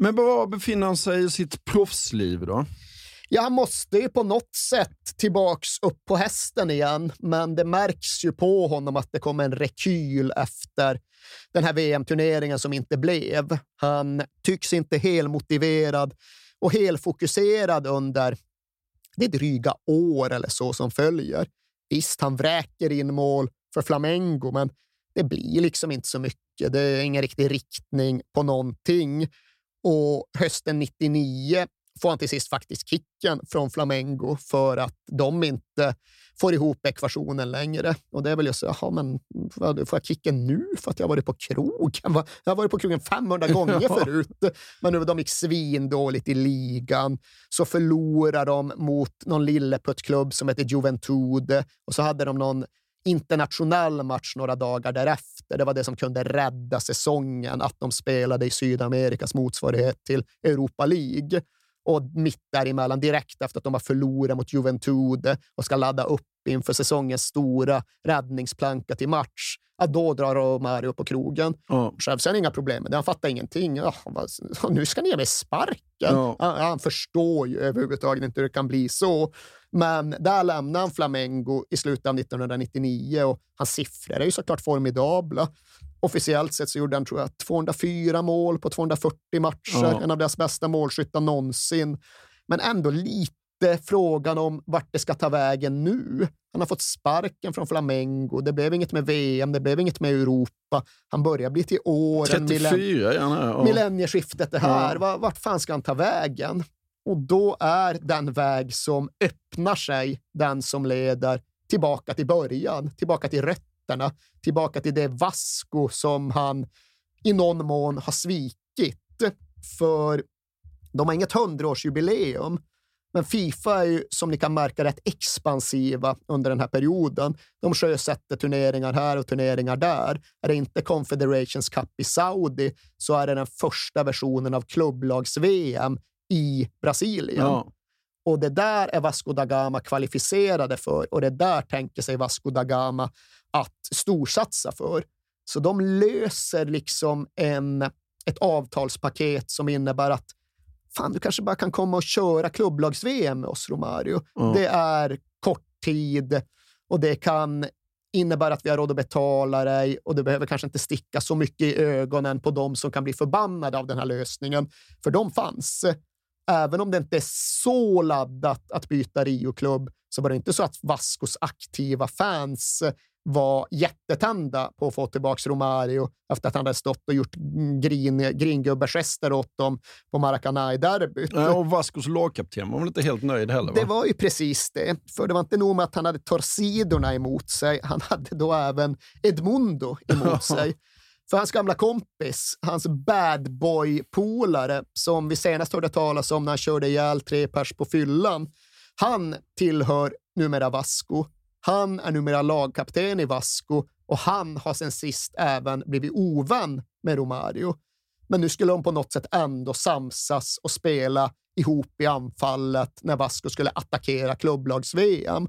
Men var befinner han sig i sitt proffsliv då? Ja, han måste ju på något sätt tillbaks upp på hästen igen, men det märks ju på honom att det kom en rekyl efter den här VM-turneringen som inte blev. Han tycks inte helmotiverad och helfokuserad under det dryga år eller så som följer. Visst, han vräker in mål för Flamengo, men det blir liksom inte så mycket. Det är ingen riktig riktning på någonting. Och hösten 99 får han till sist faktiskt kicken från Flamengo för att de inte får ihop ekvationen längre. Och det är väl just så, jaha, men får jag kicken nu för att jag har varit på krogen? (laughs) Jag har varit på krogen 500 (laughs) gånger förut, men nu de gick svindåligt i ligan. Så förlorar de mot någon lilleputtklubb som heter Juventude och så hade de någon internationell match några dagar därefter. Det var det som kunde rädda säsongen, att de spelade i Sydamerikas motsvarighet till Europa League. Och mitt däremellan, direkt efter att de har förlorat mot Juventude och ska ladda upp inför säsongens stora räddningsplanka till match, ja, då drar Romario på krogen. Ja. Själv ser han inga problem med det. Han fattar ingenting. Ja, (laughs) nu ska ni ge mig sparken. Ja. Ja, han förstår ju överhuvudtaget inte hur det kan bli så. Men där lämnade han Flamengo i slutet av 1999 och hans siffror är ju såklart formidabla. Officiellt sett så gjorde han tror jag, 204 mål på 240 matcher, Ja. en av deras bästa målskyttar någonsin. Men ändå lite frågan om vart det ska ta vägen nu. Han har fått sparken från Flamengo. Det blev inget med VM, det blev inget med Europa. Han börjar bli till åren. 34 är han här. Ja. Millennieskiftet det här. Ja. Va- Vart fan ska han ta vägen? Och då är den väg som öppnar sig den som leder tillbaka till början, tillbaka till rötterna, tillbaka till det Vasco som han i någon mån har svikit. För de har inget hundraårsjubileum, men Fifa är ju som ni kan märka rätt expansiva under den här perioden. De sjösätter turneringar här och turneringar där. Är det inte Confederations Cup i Saudi så är det den första versionen av klubblags-VM i Brasilien. Ja. Och det där är Vasco da Gama kvalificerade för och det där tänker sig Vasco da Gama att storsatsa för. Så de löser liksom en, ett avtalspaket som innebär att fan, du kanske bara kan komma och köra klubblags-VM med oss, Romario. Ja. Det är kort tid och det kan innebära att vi har råd att betala dig och det behöver kanske inte sticka så mycket i ögonen på dem som kan bli förbannade av den här lösningen. För de fanns. Även om det inte är så laddat att byta Rio-klubb så var det inte så att Vascos aktiva fans var jättetända på att få tillbaka Romario efter att han hade stått och gjort grin, gringubbegester åt dem på Maracanã i derbyt. Ja, och Vascos lagkapten var väl inte helt nöjd heller? Va? Det var ju precis det. För det var inte nog med att han hade Torsidorna emot sig, han hade då även Edmundo emot (laughs) sig. För hans gamla kompis, hans bad boy-polare, som vi senast hörde talas om när han körde ihjäl tre pers på fyllan, han tillhör numera Vasco. Han är numera lagkapten i Vasco och han har sen sist även blivit ovän med Romario. Men nu skulle de på något sätt ändå samsas och spela ihop i anfallet när Vasco skulle attackera klubblags-VM.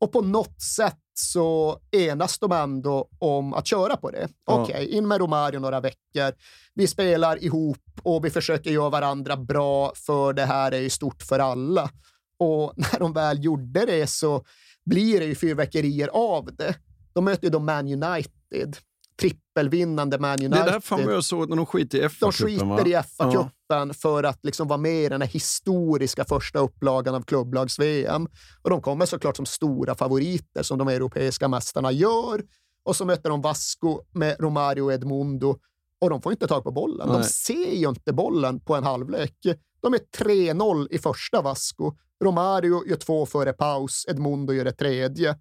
Och på något sätt så enas de ändå om att köra på det. Ja. Okej, in med Romario några veckor. Vi spelar ihop och vi försöker göra varandra bra, för det här är ju stort för alla. Och (laughs) när de väl gjorde det så blir det ju fyrverkerier av det. De möter ju då Man United. Trippelvinnande Man United. Det är därför han var så när de skiter i De FA-cupen. va? skiter i FA-cupen Ja. för att liksom vara med i den här historiska första upplagan av klubblags-VM. Och de kommer såklart som stora favoriter, som de europeiska mästarna gör. Och så möter de Vasco med Romario och Edmundo och de får inte tag på bollen. De Nej. ser ju inte bollen på en halvlek. De är 3-0 i första Vasco. Romario gör två före paus, Edmundo gör det tredje.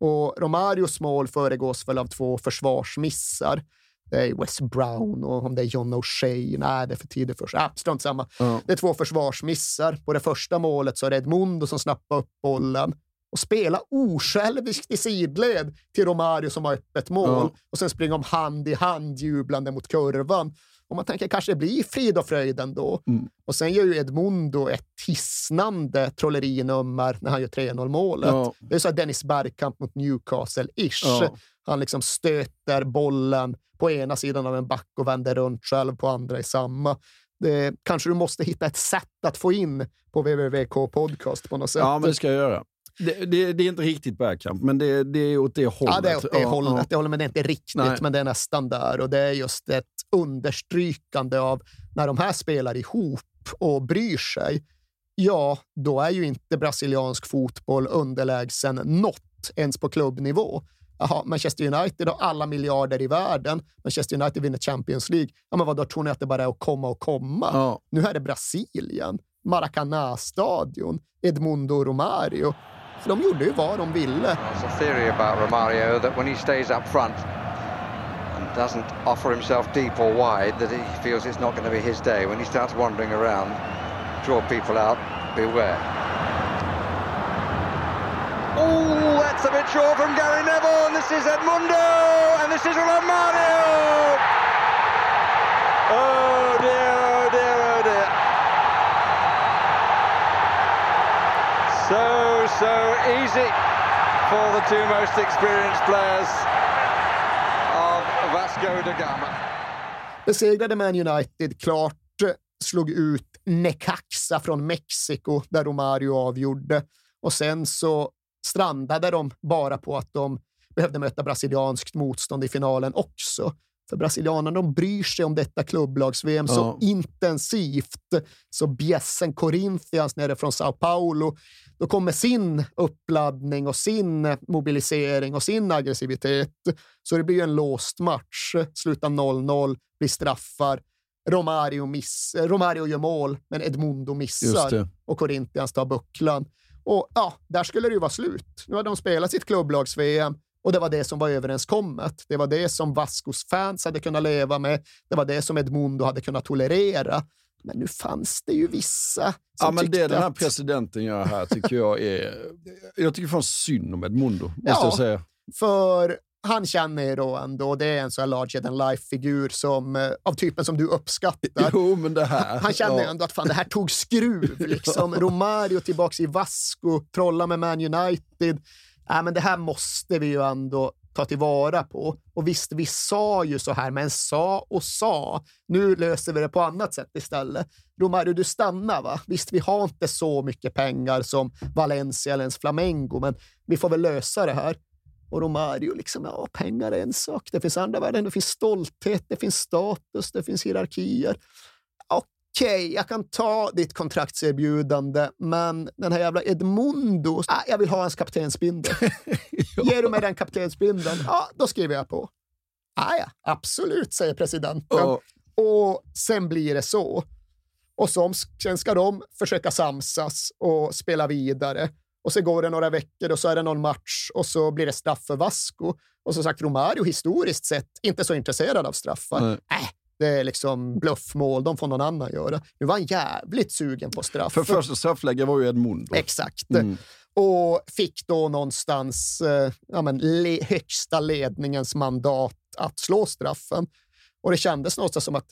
Och Romarios mål föregås väl av två försvarsmissar. Det är Wes Brown och om det är John O'Shea. Nej, det är för tidigt först. Ah, strunt samma. Ja. Det är två försvarsmissar. På det första målet så är det Edmundo som snappar upp bollen och spelar osjälviskt i sidled till Romario som har öppet mål. Ja. Och sen springer de hand i hand jublande mot kurvan. Och man tänker kanske det blir frid och fröjd ändå. Mm. Och sen gör ju Edmundo ett hisnande trollerinummer när han gör 3-0 målet. Ja. Det är så Dennis Bergkamp mot Newcastle-ish. Ja. Han liksom stöter bollen på ena sidan av en back och vänder runt själv på andra i samma. Det, kanske du måste hitta ett sätt att få in på www.k podcast på något sätt. Ja, men det ska jag göra. Det, det, det är inte riktigt backhand, men det, det är åt det hållet. Ja, det är åt det Ja, hållet. ja. Det håller, men det är inte riktigt, Nej. men det är nästan där. Och det är just ett understrykande av när de här spelar ihop och bryr sig. Ja, då är ju inte brasiliansk fotboll underlägsen något, ens på klubbnivå. Jaha, Manchester United har alla miljarder i världen. Manchester United vinner Champions League. Ja, men vad då tror ni att det bara är att komma och komma? Ja. Nu är det Brasilien, Maracanã-stadion, Edmundo Romario. För de gjorde ju vad de ville. There's a theory about Romario that when he stays up front and doesn't offer himself deep or wide, that he feels it's not going to be his day. When he starts wandering around, draw people out, beware. Oh, that's a bit short from Gary Neville, and this is Edmundo, and this is Romario. Oh dear, oh dear, oh dear. So, so easy for the two most experienced players Vasco da Gama. besegrade Man United klart, slog ut Necaxa från Mexiko där Romario avgjorde och sen så strandade de bara på att de behövde möta brasilianskt motstånd i finalen också. För brasilianerna de bryr sig om detta klubblags-VM så Ja. intensivt. Så bjässen Corinthians nere från Sao Paulo, då kommer sin uppladdning och sin mobilisering och sin aggressivitet. Så det blir ju en låst match. Slutar 0-0, blir straffar. Romario, miss, Romario gör mål, men Edmundo missar och Corinthians tar bucklan. Och ja, där skulle det ju vara slut. Nu hade de spelat sitt klubblags-VM och det var det som var överenskommet. Det var det som Vascos fans hade kunnat leva med. Det var det som Edmundo hade kunnat tolerera. Men nu fanns det ju vissa som Ja, men det tyckte den här att- presidenten gör här tycker jag är... (laughs) Jag tycker fan synd om Edmundo, måste Ja. jag säga. För han känner ju då ändå, det är en sån här larger than life-figur som, eh, av typen som du uppskattar. Jo, men det här... Han känner ja. ändå att fan, det här tog skruv. (laughs) Liksom. Romario tillbaks i Vasco, trolla med Man United. Äh, men det här måste vi ju ändå ta tillvara på. Och visst, vi sa ju så här, men sa och sa. Nu löser vi det på annat sätt istället. Romario, du stannar va? Visst, vi har inte så mycket pengar som Valencia eller ens Flamengo, men vi får väl lösa det här. Och Romario, liksom, ja, pengar är en sak. Det finns andra värden. Det finns stolthet, det finns status, det finns hierarkier okej, jag kan ta ditt kontraktserbjudande, men den här jävla Edmundo, ah, jag vill ha hans kaptensbindel. (laughs) Ger du mig den kaptensbindeln, ja, då skriver jag på. Ah, ja, absolut, säger presidenten. Ja. Och sen blir det så. Och så, sen ska de försöka samsas och spela vidare. Och så går det några veckor och så är det någon match och så blir det straff för Vasco. Och som sagt, Romario historiskt sett inte så intresserad av straffar. Nej. Äh, det är liksom bluffmål, de får någon annan göra. Nu var han jävligt sugen på straff. För första straffläggare var ju Edmundo. Exakt. Mm. Och fick då någonstans eh, ja, men, le högsta ledningens mandat att slå straffen. Och det kändes någonstans som att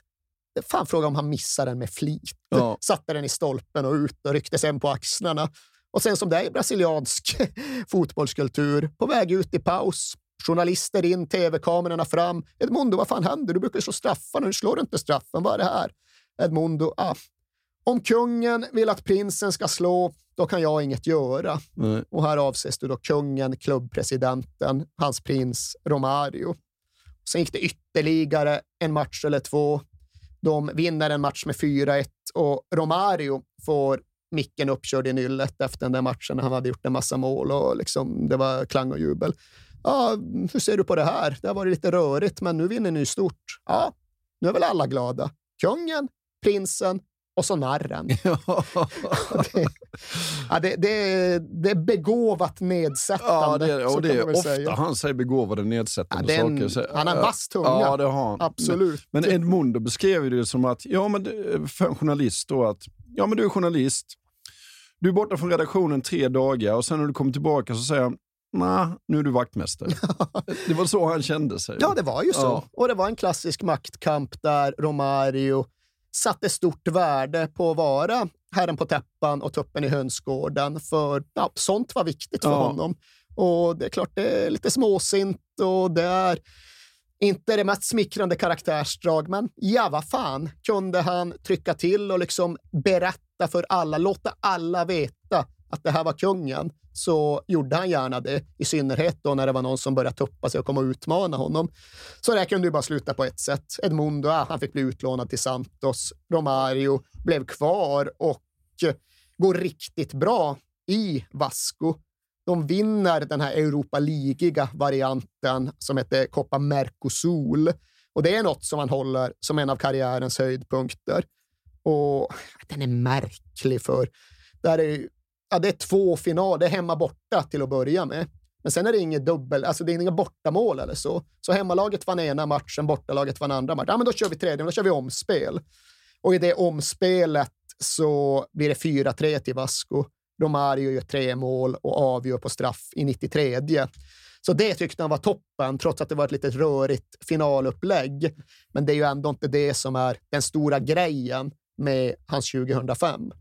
Fan, fråga om han missade den med flit. Ja. Satte den i stolpen och ut och ryckte sen på axlarna. Och sen som det är i brasiliansk (laughs) fotbollskultur, på väg ut i paus. Journalister in, tv-kamerorna fram. Edmundo, vad fan händer? Du brukar slå straffar, nu slår du inte straffen. Vad är det här? Edmundo, ah. Om kungen vill att prinsen ska slå, då kan jag inget göra. Nej. Och här avses det då kungen, klubbpresidenten, hans prins Romario. Sen gick det ytterligare en match eller två. De vinner en match med 4-1 och Romario får micken uppkörd i nyllet efter den där matchen när han hade gjort en massa mål och liksom, det var klang och jubel. Ja, hur ser du på det här? Det har varit lite rörigt, men nu vinner ni stort. Ja, nu är väl alla glada. Kungen, prinsen och så narren. (laughs) det, ja, det, det, det är begåvat nedsättande. Ja, det, och det är ofta säga. han säger begåvade nedsättande Ja, den- saker. Han har en vass tunga. Ja, det har han. Absolut. Men, men Edmundo beskrev det som att, ja men för en journalist då att, ja men du är journalist, du är borta från redaktionen tre dagar och sen när du kommer tillbaka så säger han, nej, nu är du vaktmästare. (laughs) det var så han kände sig. Ja, det var ju så. Ja. Och det var en klassisk maktkamp där Romario satte stort värde på att vara herren på täppan och tuppen i hönsgården. För ja, sånt var viktigt för Ja. honom. Och det är klart, det är lite småsint och det är inte det mest smickrande karaktärsdrag, men ja, vad fan kunde han trycka till och liksom berätta för alla, låta alla veta att det här var kungen, så gjorde han gärna det. I synnerhet då när det var någon som började tuppa sig och komma och utmana honom. Så det kunde ju bara sluta på ett sätt. Edmundo, ja, han fick bli utlånad till Santos. Romario blev kvar och går riktigt bra i Vasco. De vinner den här Europa Ligiga varianten som heter Copa Mercosul. Och det är något som han håller som en av karriärens höjdpunkter. Och den är märklig för där är, ja, det är två finaler, det är hemma borta till att börja med. Men sen är det inget dubbel, alltså det är inga bortamål eller så. Så hemmalaget vann ena matchen, bortalaget vann andra matchen. Ja, men då kör vi tredje, då kör vi omspel. Och i det omspelet så blir det 4-3 till Vasco. Romario gör tre mål och avgör på straff i 93. Så det tyckte han var toppen, trots att det var ett lite rörigt finalupplägg. Men det är ju ändå inte det som är den stora grejen med hans 2005.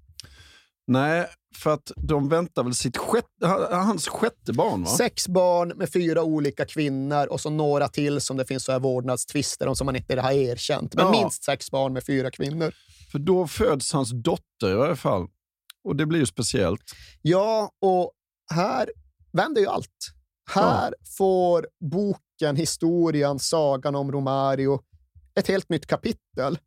Nej, för att de väntar väl sitt sjätte, hans sjätte barn va? Sex barn med fyra olika kvinnor och så några till som det finns så här vårdnadstvister om som man inte har erkänt. Men Ja. minst sex barn med fyra kvinnor. För då föds hans dotter i varje fall. Och det blir ju speciellt. Ja, och här vänder ju allt. Här får boken, historien, sagan om Romario ett helt nytt kapitel.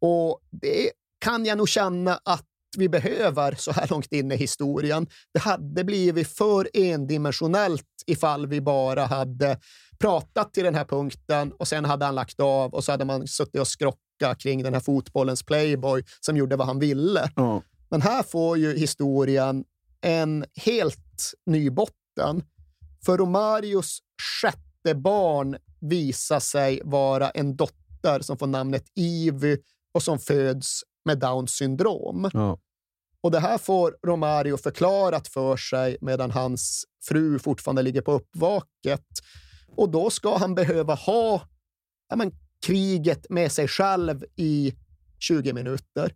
Och det kan jag nog känna att vi behöver så här långt in i historien. Det hade blivit för endimensionellt ifall vi bara hade pratat till den här punkten och sen hade han lagt av och så hade man suttit och skrockat kring den här fotbollens playboy som gjorde vad han ville. Ja. Men här får ju historien en helt ny botten. För Romarios sjätte barn visar sig vara en dotter som får namnet Ivy och som föds med Downs syndrom. Ja. Och det här får Romario förklarat för sig medan hans fru fortfarande ligger på uppvaket. Och då ska han behöva ha ja, men, kriget med sig själv i 20 minuter.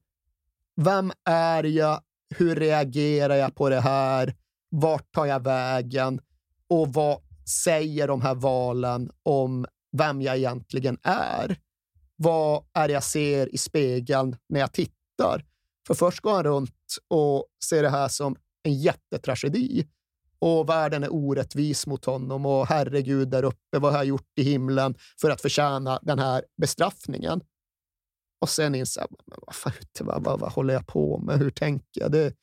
Vem är jag? Hur reagerar jag på det här? Vart tar jag vägen? Och vad säger de här valen om vem jag egentligen är? Vad är det jag ser i spegeln när jag tittar? För först går han runt och ser det här som en jättetragedi. Och världen är orättvis mot honom och herregud där uppe, vad har jag gjort i himlen för att förtjäna den här bestraffningen? Och sen inser jag, vad, fan, vad, vad, vad håller jag på med? Hur tänker jag? Det,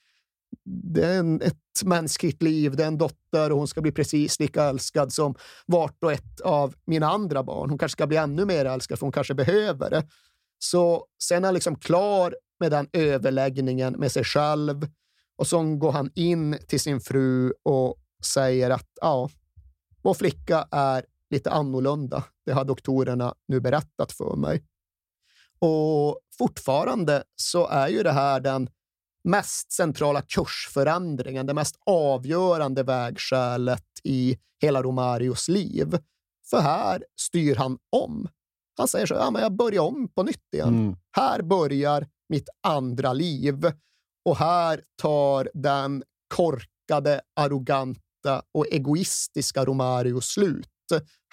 det är en, ett mänskligt liv, det är en dotter och hon ska bli precis lika älskad som vart och ett av mina andra barn. Hon kanske ska bli ännu mer älskad för hon kanske behöver det. Så sen är han liksom klar med den överläggningen med sig själv och så går han in till sin fru och säger att ja, vår flicka är lite annorlunda. Det har doktorerna nu berättat för mig. Och fortfarande så är ju det här den mest centrala kursförändringen, det mest avgörande vägskälet i hela Romarios liv. För här styr han om. Han säger så ja, men jag börjar om på nytt igen. Mm. Här börjar mitt andra liv och här tar den korkade, arroganta och egoistiska Romario slut.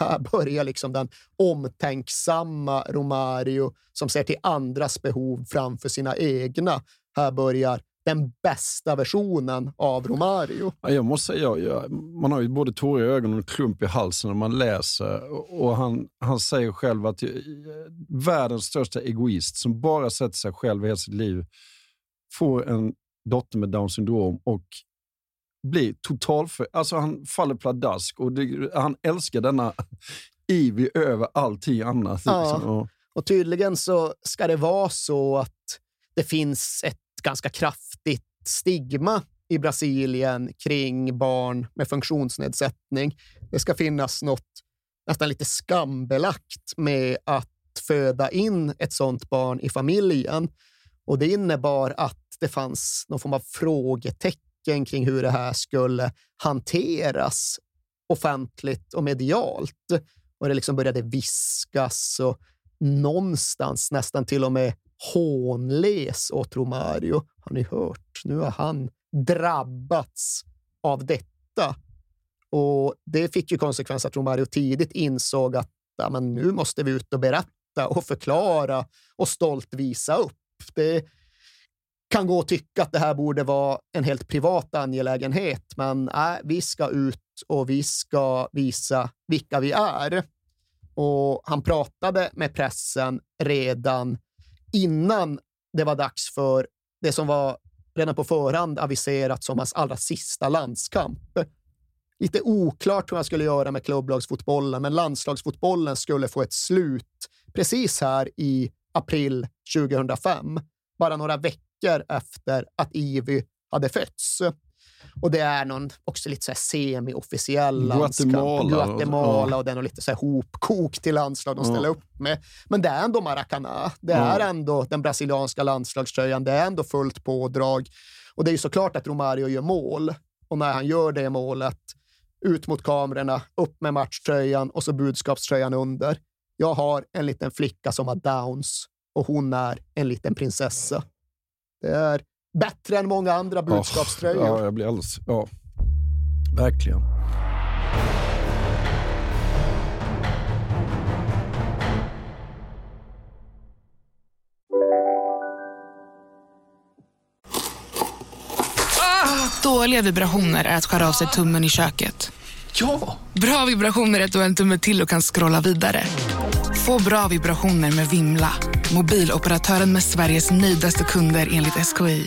Här börjar liksom den omtänksamma Romario som ser till andras behov framför sina egna. Här börjar den bästa versionen av Romario. Ja, jag måste säga, jag, jag, man har ju både tårar i ögonen och klump i halsen när man läser. Och, och han, han säger själv att eh, världens största egoist som bara sätter sig själv i hela sitt liv får en dotter med Downs syndrom och blir totalför... Alltså han faller pladask och det, han älskar denna Ivy över allting annat. Ja. Liksom. Och, Och tydligen så ska det vara så att det finns ett ganska kraftigt stigma i Brasilien kring barn med funktionsnedsättning. Det ska finnas något nästan lite skambelagt med att föda in ett sånt barn i familjen. Och det innebar att det fanns någon form av frågetecken kring hur det här skulle hanteras offentligt och medialt. Och det liksom började viskas och någonstans nästan till och med hånles åt Romario. Har ni hört? Nu har han drabbats av detta. Och det fick ju konsekvens att Romario tidigt insåg att ja, men nu måste vi ut och berätta och förklara och stolt visa upp. Det kan gå att tycka att det här borde vara en helt privat angelägenhet, men nej, vi ska ut och vi ska visa vilka vi är. Och han pratade med pressen redan innan det var dags för det som var redan på förhand aviserat som hans allra sista landskamp. Lite oklart hur han skulle göra med klubblagsfotbollen, men landslagsfotbollen skulle få ett slut precis här i april 2005, bara några veckor efter att Ivy hade fötts. Och det är någon också lite så här semi-officiell. Guatemala. Guatemala Ja. och det är någon lite så här hopkok till landslag de Ja. ställer upp med. Men det är ändå Maracana. Det Ja. är ändå den brasilianska landslagströjan. Det är ändå fullt pådrag. Och det är ju såklart att Romario gör mål. Och när han gör det målet, ut mot kamerorna, upp med matchtröjan och så budskapströjan under. Jag har en liten flicka som har downs och hon är en liten prinsessa. Det är bättre än många andra budskapströjor. Ja, jag blir alldeles... Ja, verkligen. Dåliga vibrationer är att skära av sig tummen i köket. Ja! Bra vibrationer är att du har en tumme till och kan scrolla vidare. Få bra vibrationer med Vimla. Mobiloperatören med Sveriges nöjdaste kunder enligt SKI.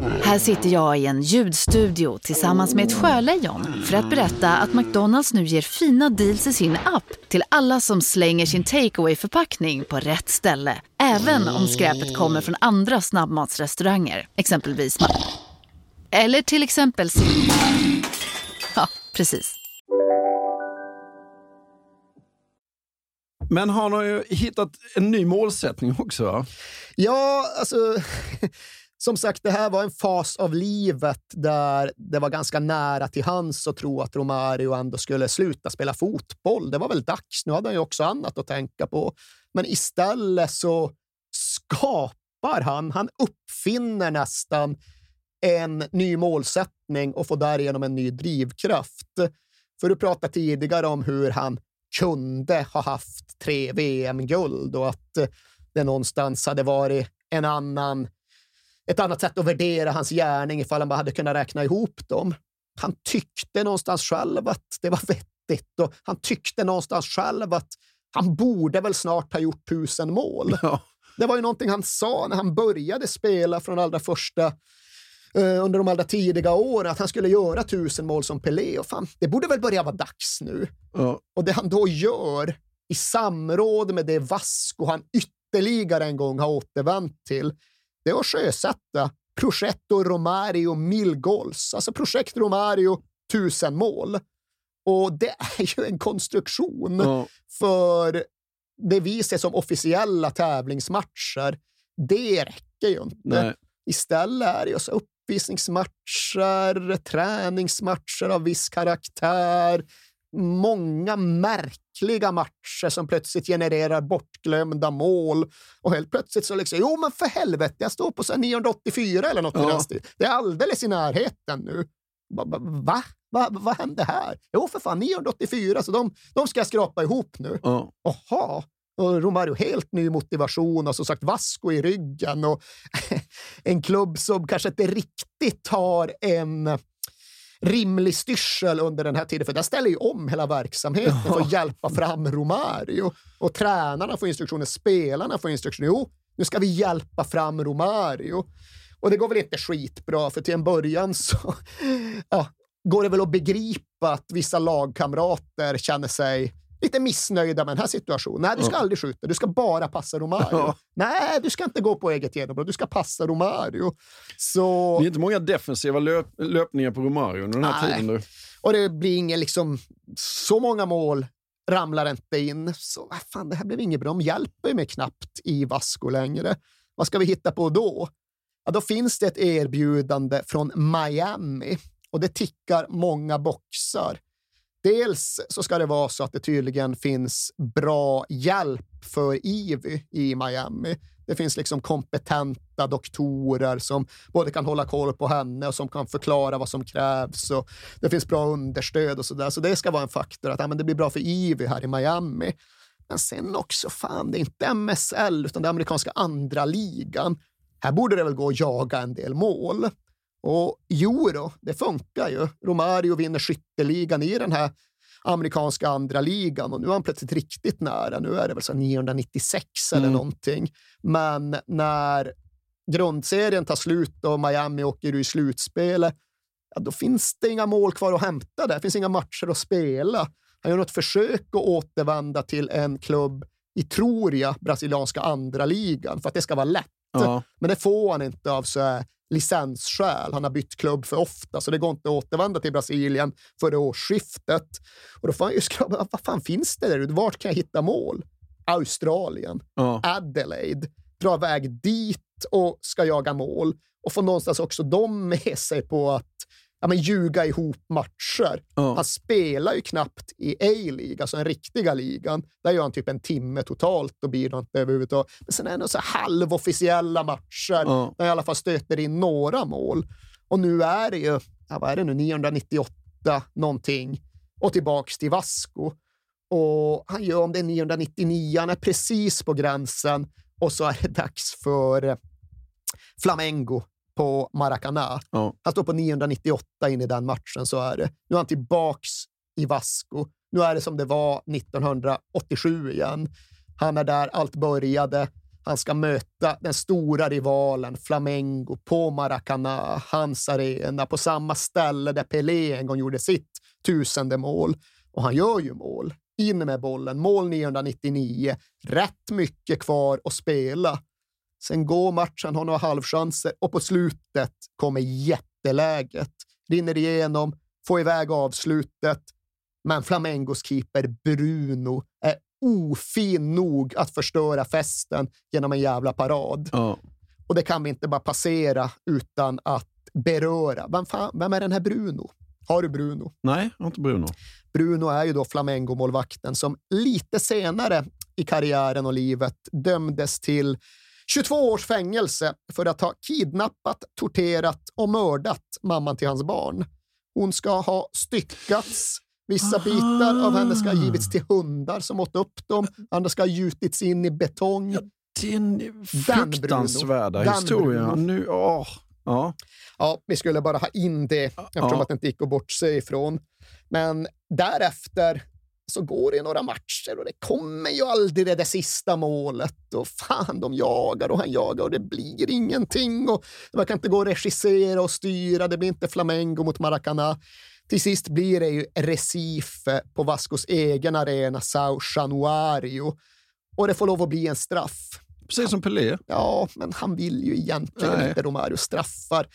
Här sitter jag i en ljudstudio tillsammans med ett sjölejon för att berätta att McDonalds nu ger fina deals i sin app till alla som slänger sin takeaway förpackning på rätt ställe. Även om skräpet kommer från andra snabbmatsrestauranger, exempelvis Eller till exempel Ja, precis. Men han har ju hittat en ny målsättning också. Va? Ja, alltså... Som sagt, det här var en fas av livet där det var ganska nära till hands att tro att Romario ändå skulle sluta spela fotboll. Det var väl dags. Nu hade han ju också annat att tänka på. Men istället så skapar han, han uppfinner nästan en ny målsättning och får därigenom en ny drivkraft. För du pratade tidigare om hur han kunde ha haft tre VM-guld och att det någonstans hade varit en annan, ett annat sätt att värdera hans gärning ifall han bara hade kunnat räkna ihop dem. Han tyckte någonstans själv att det var vettigt och han tyckte någonstans själv att han borde väl snart ha gjort tusen mål. (laughs) Ja. Det var ju någonting han sa när han började spela från allra första eh, under de allra tidiga åren, att han skulle göra tusen mål som Pelé. Och fan, det borde väl börja vara dags nu. Ja. Och det han då gör i samråd med det Vasco han ytterligare en gång har återvänt till, det är att sjösätta Progetto Romario Mil Goals, alltså projekt Romario tusen mål. Och det är ju en konstruktion Ja. för det vi ser som officiella tävlingsmatcher. Det räcker ju inte. Nej. Istället är det ju så uppvisningsmatcher, träningsmatcher av viss karaktär, många märkliga matcher som plötsligt genererar bortglömda mål. Och helt plötsligt så liksom, jo men för helvete, jag står på så här 984 eller något i Ja. stilen. Det är alldeles i närheten nu. Va? va- Va? Va, vad hände här? Jo, för fan, 984, så de, de ska jag skrapa ihop nu. Ja. Jaha. Och Romario helt ny motivation och som sagt Vasco i ryggen och (laughs) en klubb som kanske inte riktigt har en rimlig styrsel under den här tiden, för den ställer ju om hela verksamheten för att hjälpa fram Romario. Och tränarna får instruktioner, spelarna får instruktioner. Jo, nu ska vi hjälpa fram Romario. Och det går väl inte skitbra, för till en början så (laughs) ja, går det väl att begripa att vissa lagkamrater känner sig lite missnöjda med den här situationen. Nej, du ska Ja. aldrig skjuta. Du ska bara passa Romario. Ja. Nej, du ska inte gå på eget genombrott. Du ska passa Romario. Så... Det är inte många defensiva löp löpningar på Romario under den här Nej. tiden. Nu. Och det blir inget liksom... Så många mål ramlar inte in. Så vad fan, det här blev inget bra. De hjälper mig knappt i Vasco längre. Vad ska vi hitta på då? Ja, då finns det ett erbjudande från Miami och det tickar många boxar. Dels så ska det vara så att det tydligen finns bra hjälp för Ivy i Miami. Det finns liksom kompetenta doktorer som både kan hålla koll på henne och som kan förklara vad som krävs. Och det finns bra understöd och så där. Så det ska vara en faktor att ja, men det blir bra för Ivy här i Miami. Men sen också, fan, det är inte MSL utan det amerikanska andra ligan. Här borde det väl gå att jaga en del mål. Och jo då, det funkar ju. Romario vinner skytteligan i den här amerikanska andra ligan och nu är han plötsligt riktigt nära. Nu är det väl så 996 eller Mm. någonting. Men när grundserien tar slut och Miami åker ur slutspelet, ja, då finns det inga mål kvar att hämta där. Det finns inga matcher att spela. Han gör något försök att återvända till en klubb i, tror jag, brasilianska andra ligan för att det ska vara lätt. Ja. Men det får han inte av så licensskäl. Han har bytt klubb för ofta, så det går inte att återvända till Brasilien före årsskiftet. Och då får han ju skrapa, vad fan finns det där ute? Vart kan jag hitta mål? Australien, Ja. Adelaide, dra iväg dit och ska jaga mål och få någonstans också de med sig på att ja, men ljuga ihop matcher. Ja. Han spelar ju knappt i A-League, alltså den riktiga ligan. Där gör han typ en timme totalt och bidrar inte överhuvudtaget. Men sen är det så halvofficiella matcher Ja. där i alla fall stöter in några mål. Och nu är det ju, ja, vad är det nu, 998 någonting och tillbaks till Vasco. Och han gör om det är 999, han är precis på gränsen och så är det dags för eh, Flamengo på Maracanã. Ja. Han står på 998 in i den matchen, så är det. Nu är han tillbaks i Vasco. Nu är det som det var 1987 igen. Han är där allt började. Han ska möta den stora rivalen Flamengo på Maracanã, hans arena, på samma ställe där Pelé en gång gjorde sitt tusende mål. Och han gör ju mål. In med bollen, mål 999. Rätt mycket kvar att spela. Sen går matchen, har några halvchanser och på slutet kommer jätteläget. Rinner igenom, får iväg avslutet. Men Flamengos keeper Bruno är ofin nog att förstöra festen genom en jävla parad. Ja. Och det kan vi inte bara passera utan att beröra. Vem, fan, vem är den här Bruno? Har du Bruno? Nej, jag har inte Bruno. Bruno är ju då Flamengo-målvakten som lite senare i karriären och livet dömdes till 22 års fängelse för att ha kidnappat, torterat och mördat mamman till hans barn. Hon ska ha styckats. Vissa bitar av henne ska ha givits till hundar som åt upp dem. Andra ska ha gjutits in i betong. Det är en fruktansvärda historia. Nu, åh, ja. Ja, vi skulle bara ha in det eftersom Ja. att det inte gick att bortse ifrån. Men därefter så går det några matcher och det kommer ju aldrig det där sista målet. Och fan, de jagar och han jagar och det blir ingenting. Och man kan inte gå och regissera och styra. Det blir inte Flamengo mot Maracana. Till sist blir det ju Recife på Vascos egen arena, Sao Januario. Och det får lov att bli en straff. Precis som Pelé. Ja, men han vill ju egentligen Nej. inte Romario straffar.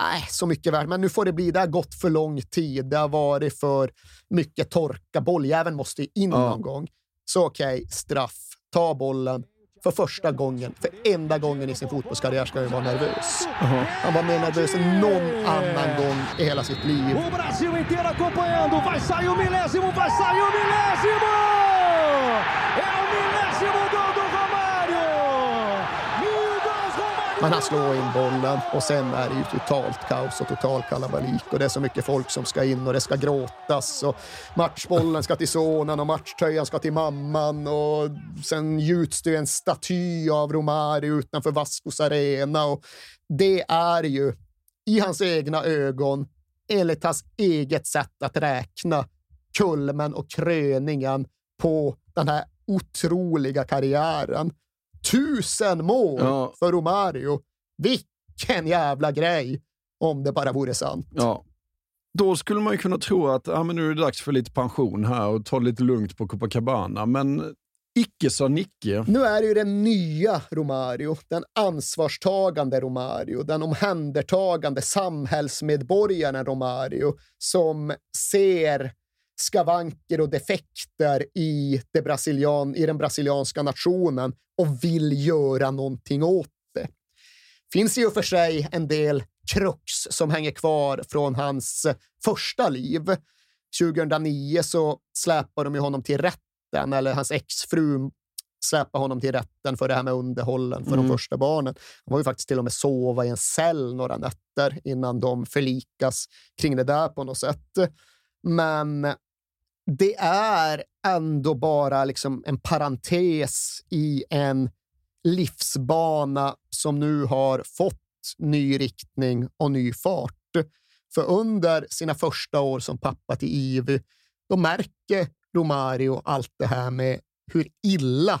Nej, så mycket värt. Men nu får det bli. Det har gått för lång tid. Det har varit för mycket torka. Bolljäveln måste in Ja. någon gång. Så okej, straff. Ta bollen. För första gången, för enda gången i sin fotbollskarriär ska han vara nervös. Han var mer nervös än någon annan gång i hela sitt liv. O Brasil inteiro acompanhando. Vai sair o milésimo, vai sair o milésimo! É o milésimo Men han slår in bollen och sen är det ju totalt kaos och total kalabalik. Och det är så mycket folk som ska in och det ska gråtas och matchbollen ska till sonen och matchtröjan ska till mamman. Och sen gjuts det ju en staty av Romário utanför Vascos arena. Och det är ju i hans egna ögon, enligt hans eget sätt att räkna, kulmen och kröningen på den här otroliga karriären. Tusen mål Ja. för Romario. Vilken jävla grej! Om det bara vore sant. Ja. Då skulle man ju kunna tro att ja, men nu är det dags för lite pension här och ta lite lugnt på Copacabana. Men icke sa Nicke. Nu är det ju den nya Romario, den ansvarstagande Romario, den omhändertagande samhällsmedborgaren Romario som ser skavanker och defekter i, det brasilian, i den brasilianska nationen och vill göra någonting åt det. finns i och för sig en del krux som hänger kvar från hans första liv. 2009 så släpar de ju honom till rätten, eller hans exfru släpar honom till rätten för det här med underhållen för Mm. de första barnen. Han var ju faktiskt till och med sova i en cell några nätter innan de förlikas kring det där på något sätt. Men det är ändå bara liksom en parentes i en livsbana som nu har fått ny riktning och ny fart. För under sina första år som pappa till Ivy, då märker Romario allt det här med hur illa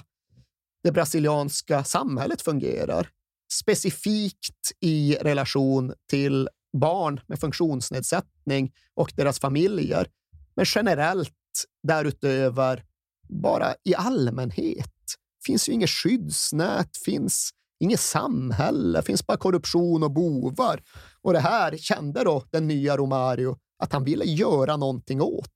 det brasilianska samhället fungerar. Specifikt i relation till barn med funktionsnedsättning och deras familjer. Men generellt därutöver, bara i allmänhet. finns ju inget skyddsnät, finns inget samhälle, finns bara korruption och bovar. Och det här kände då den nya Romario att han ville göra någonting åt.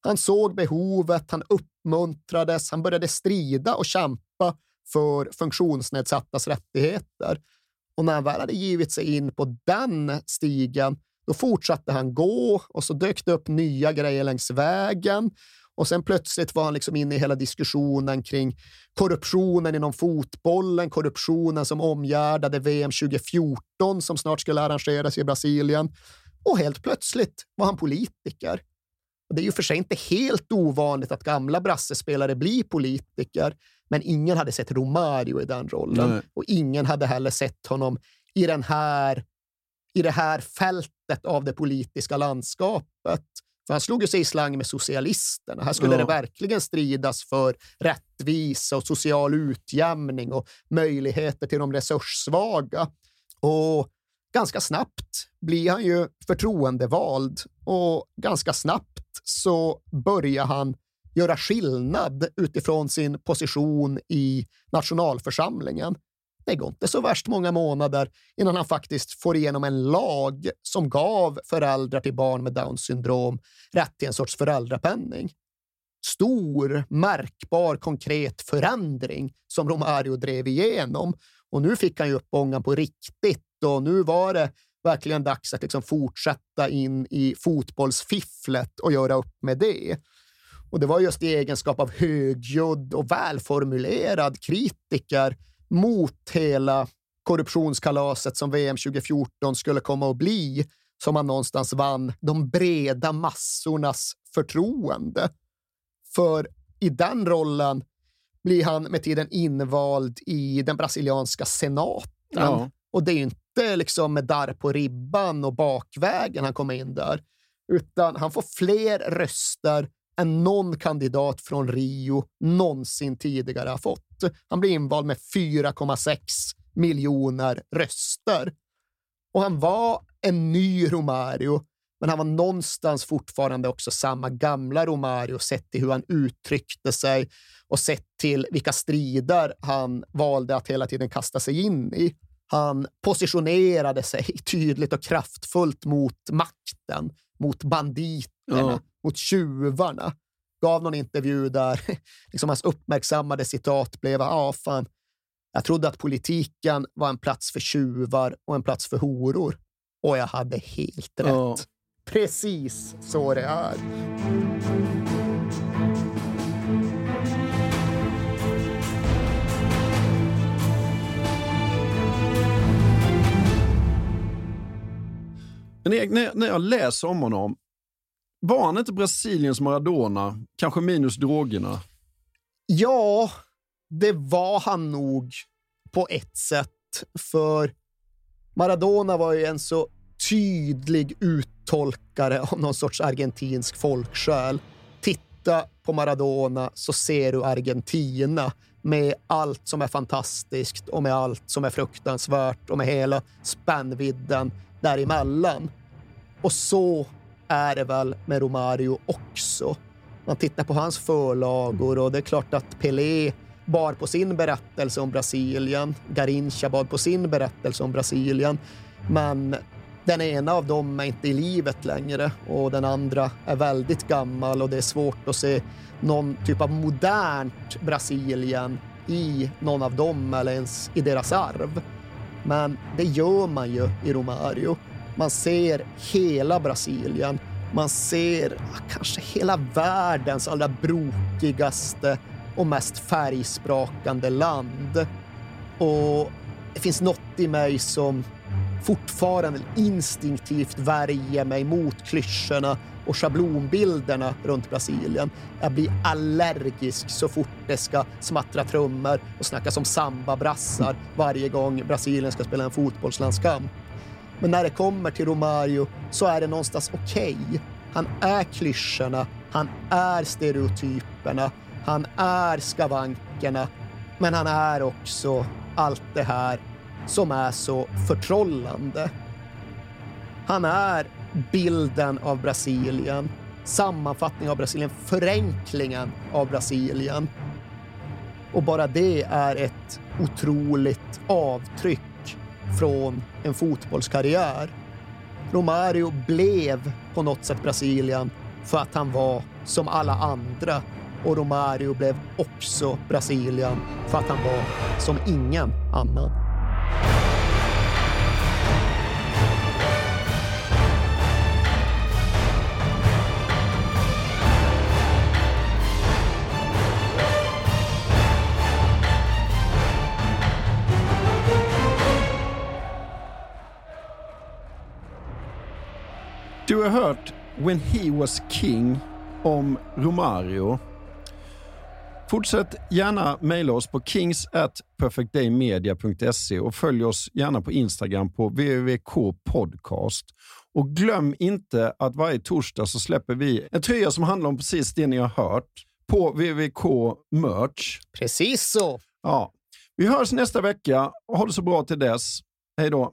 Han såg behovet, han uppmuntrades, han började strida och kämpa för funktionsnedsattas rättigheter. Och när han väl hade givit sig in på den stigen, då fortsatte han gå och så dök det upp nya grejer längs vägen. Och sen plötsligt var han liksom inne i hela diskussionen kring korruptionen inom fotbollen, korruptionen som omgärdade VM 2014 som snart skulle arrangeras i Brasilien. Och helt plötsligt var han politiker. Och det är ju för sig inte helt ovanligt att gamla brassespelare blir politiker, men ingen hade sett Romario i den rollen. Nej. Och ingen hade heller sett honom i, den här, i det här fältet av det politiska landskapet. För han slog ju sig i slang med socialisterna. Här skulle Ja. det verkligen stridas för rättvisa och social utjämning och möjligheter till de resurssvaga. Och ganska snabbt blir han ju förtroendevald och ganska snabbt så börjar han göra skillnad utifrån sin position i nationalförsamlingen. Det går inte så värst många månader innan han faktiskt får igenom en lag som gav föräldrar till barn med Downs syndrom rätt till en sorts föräldrapenning. Stor, märkbar, konkret förändring som Romario drev igenom. Och nu fick han ju upp ångan på riktigt och nu var det verkligen dags att liksom fortsätta in i fotbollsfifflet och göra upp med det. Och det var just i egenskap av högljudd och välformulerad kritiker mot hela korruptionskalaset som VM 2014 skulle komma att bli som han någonstans vann de breda massornas förtroende. För i den rollen blir han med tiden invald i den brasilianska senaten. Ja. Och det är ju inte liksom med darr på ribban och bakvägen han kommer in där, utan han får fler röster än någon kandidat från Rio någonsin tidigare har fått. Han blir invald med 4,6 miljoner röster. Och han var en ny Romario, men han var någonstans fortfarande också samma gamla Romario sett till hur han uttryckte sig och sett till vilka strider han valde att hela tiden kasta sig in i. Han positionerade sig tydligt och kraftfullt mot makten, mot banditerna, Ja mot tjuvarna. Gav någon intervju där (laughs) liksom hans uppmärksammade citat blev ja, fan, jag trodde att politiken var en plats för tjuvar och en plats för horor. Och jag hade helt rätt. Ja. Precis så det är. Men när jag läser om honom, var han inte Brasiliens Maradona? Kanske minus drogerna? Ja, det var han nog på ett sätt. För Maradona var ju en så tydlig uttolkare av någon sorts argentinsk folksjäl. Titta på Maradona så ser du Argentina med allt som är fantastiskt och med allt som är fruktansvärt och med hela spännvidden däremellan. Och så är det väl med Romario också. Man tittar på hans förlagor och det är klart att Pelé bar på sin berättelse om Brasilien. Garincha bar på sin berättelse om Brasilien. Men den ena av dem är inte i livet längre och den andra är väldigt gammal och det är svårt att se någon typ av modernt Brasilien i någon av dem eller ens i deras arv. Men det gör man ju i Romario. Man ser hela Brasilien. Man ser kanske hela världens allra brokigaste och mest färgsprakande land. Och det finns något i mig som fortfarande instinktivt värjer mig mot klyschorna och schablonbilderna runt Brasilien. Jag blir allergisk så fort det ska smattra trummor och snackas om sambabrassar varje gång Brasilien ska spela en fotbollslandskamp. Men när det kommer till Romario så är det någonstans okej. Han är klyschorna, han är stereotyperna, han är skavankerna, men han är också allt det här som är så förtrollande. Han är bilden av Brasilien, sammanfattningen av Brasilien, förenklingen av Brasilien. Och bara det är ett otroligt avtryck från en fotbollskarriär. Romario blev på något sätt Brasilien för att han var som alla andra och Romario blev också Brasilien för att han var som ingen annan. Du har hört When He Was King om Romario. Fortsätt gärna mejla oss på kings at perfectdaymedia.se och följ oss gärna på Instagram på www.podcast. Och glöm inte att varje torsdag så släpper vi en tröja som handlar om precis det ni har hört på www merch. Precis så. Ja. Vi hörs nästa vecka. Ha det så bra till dess. Hej då.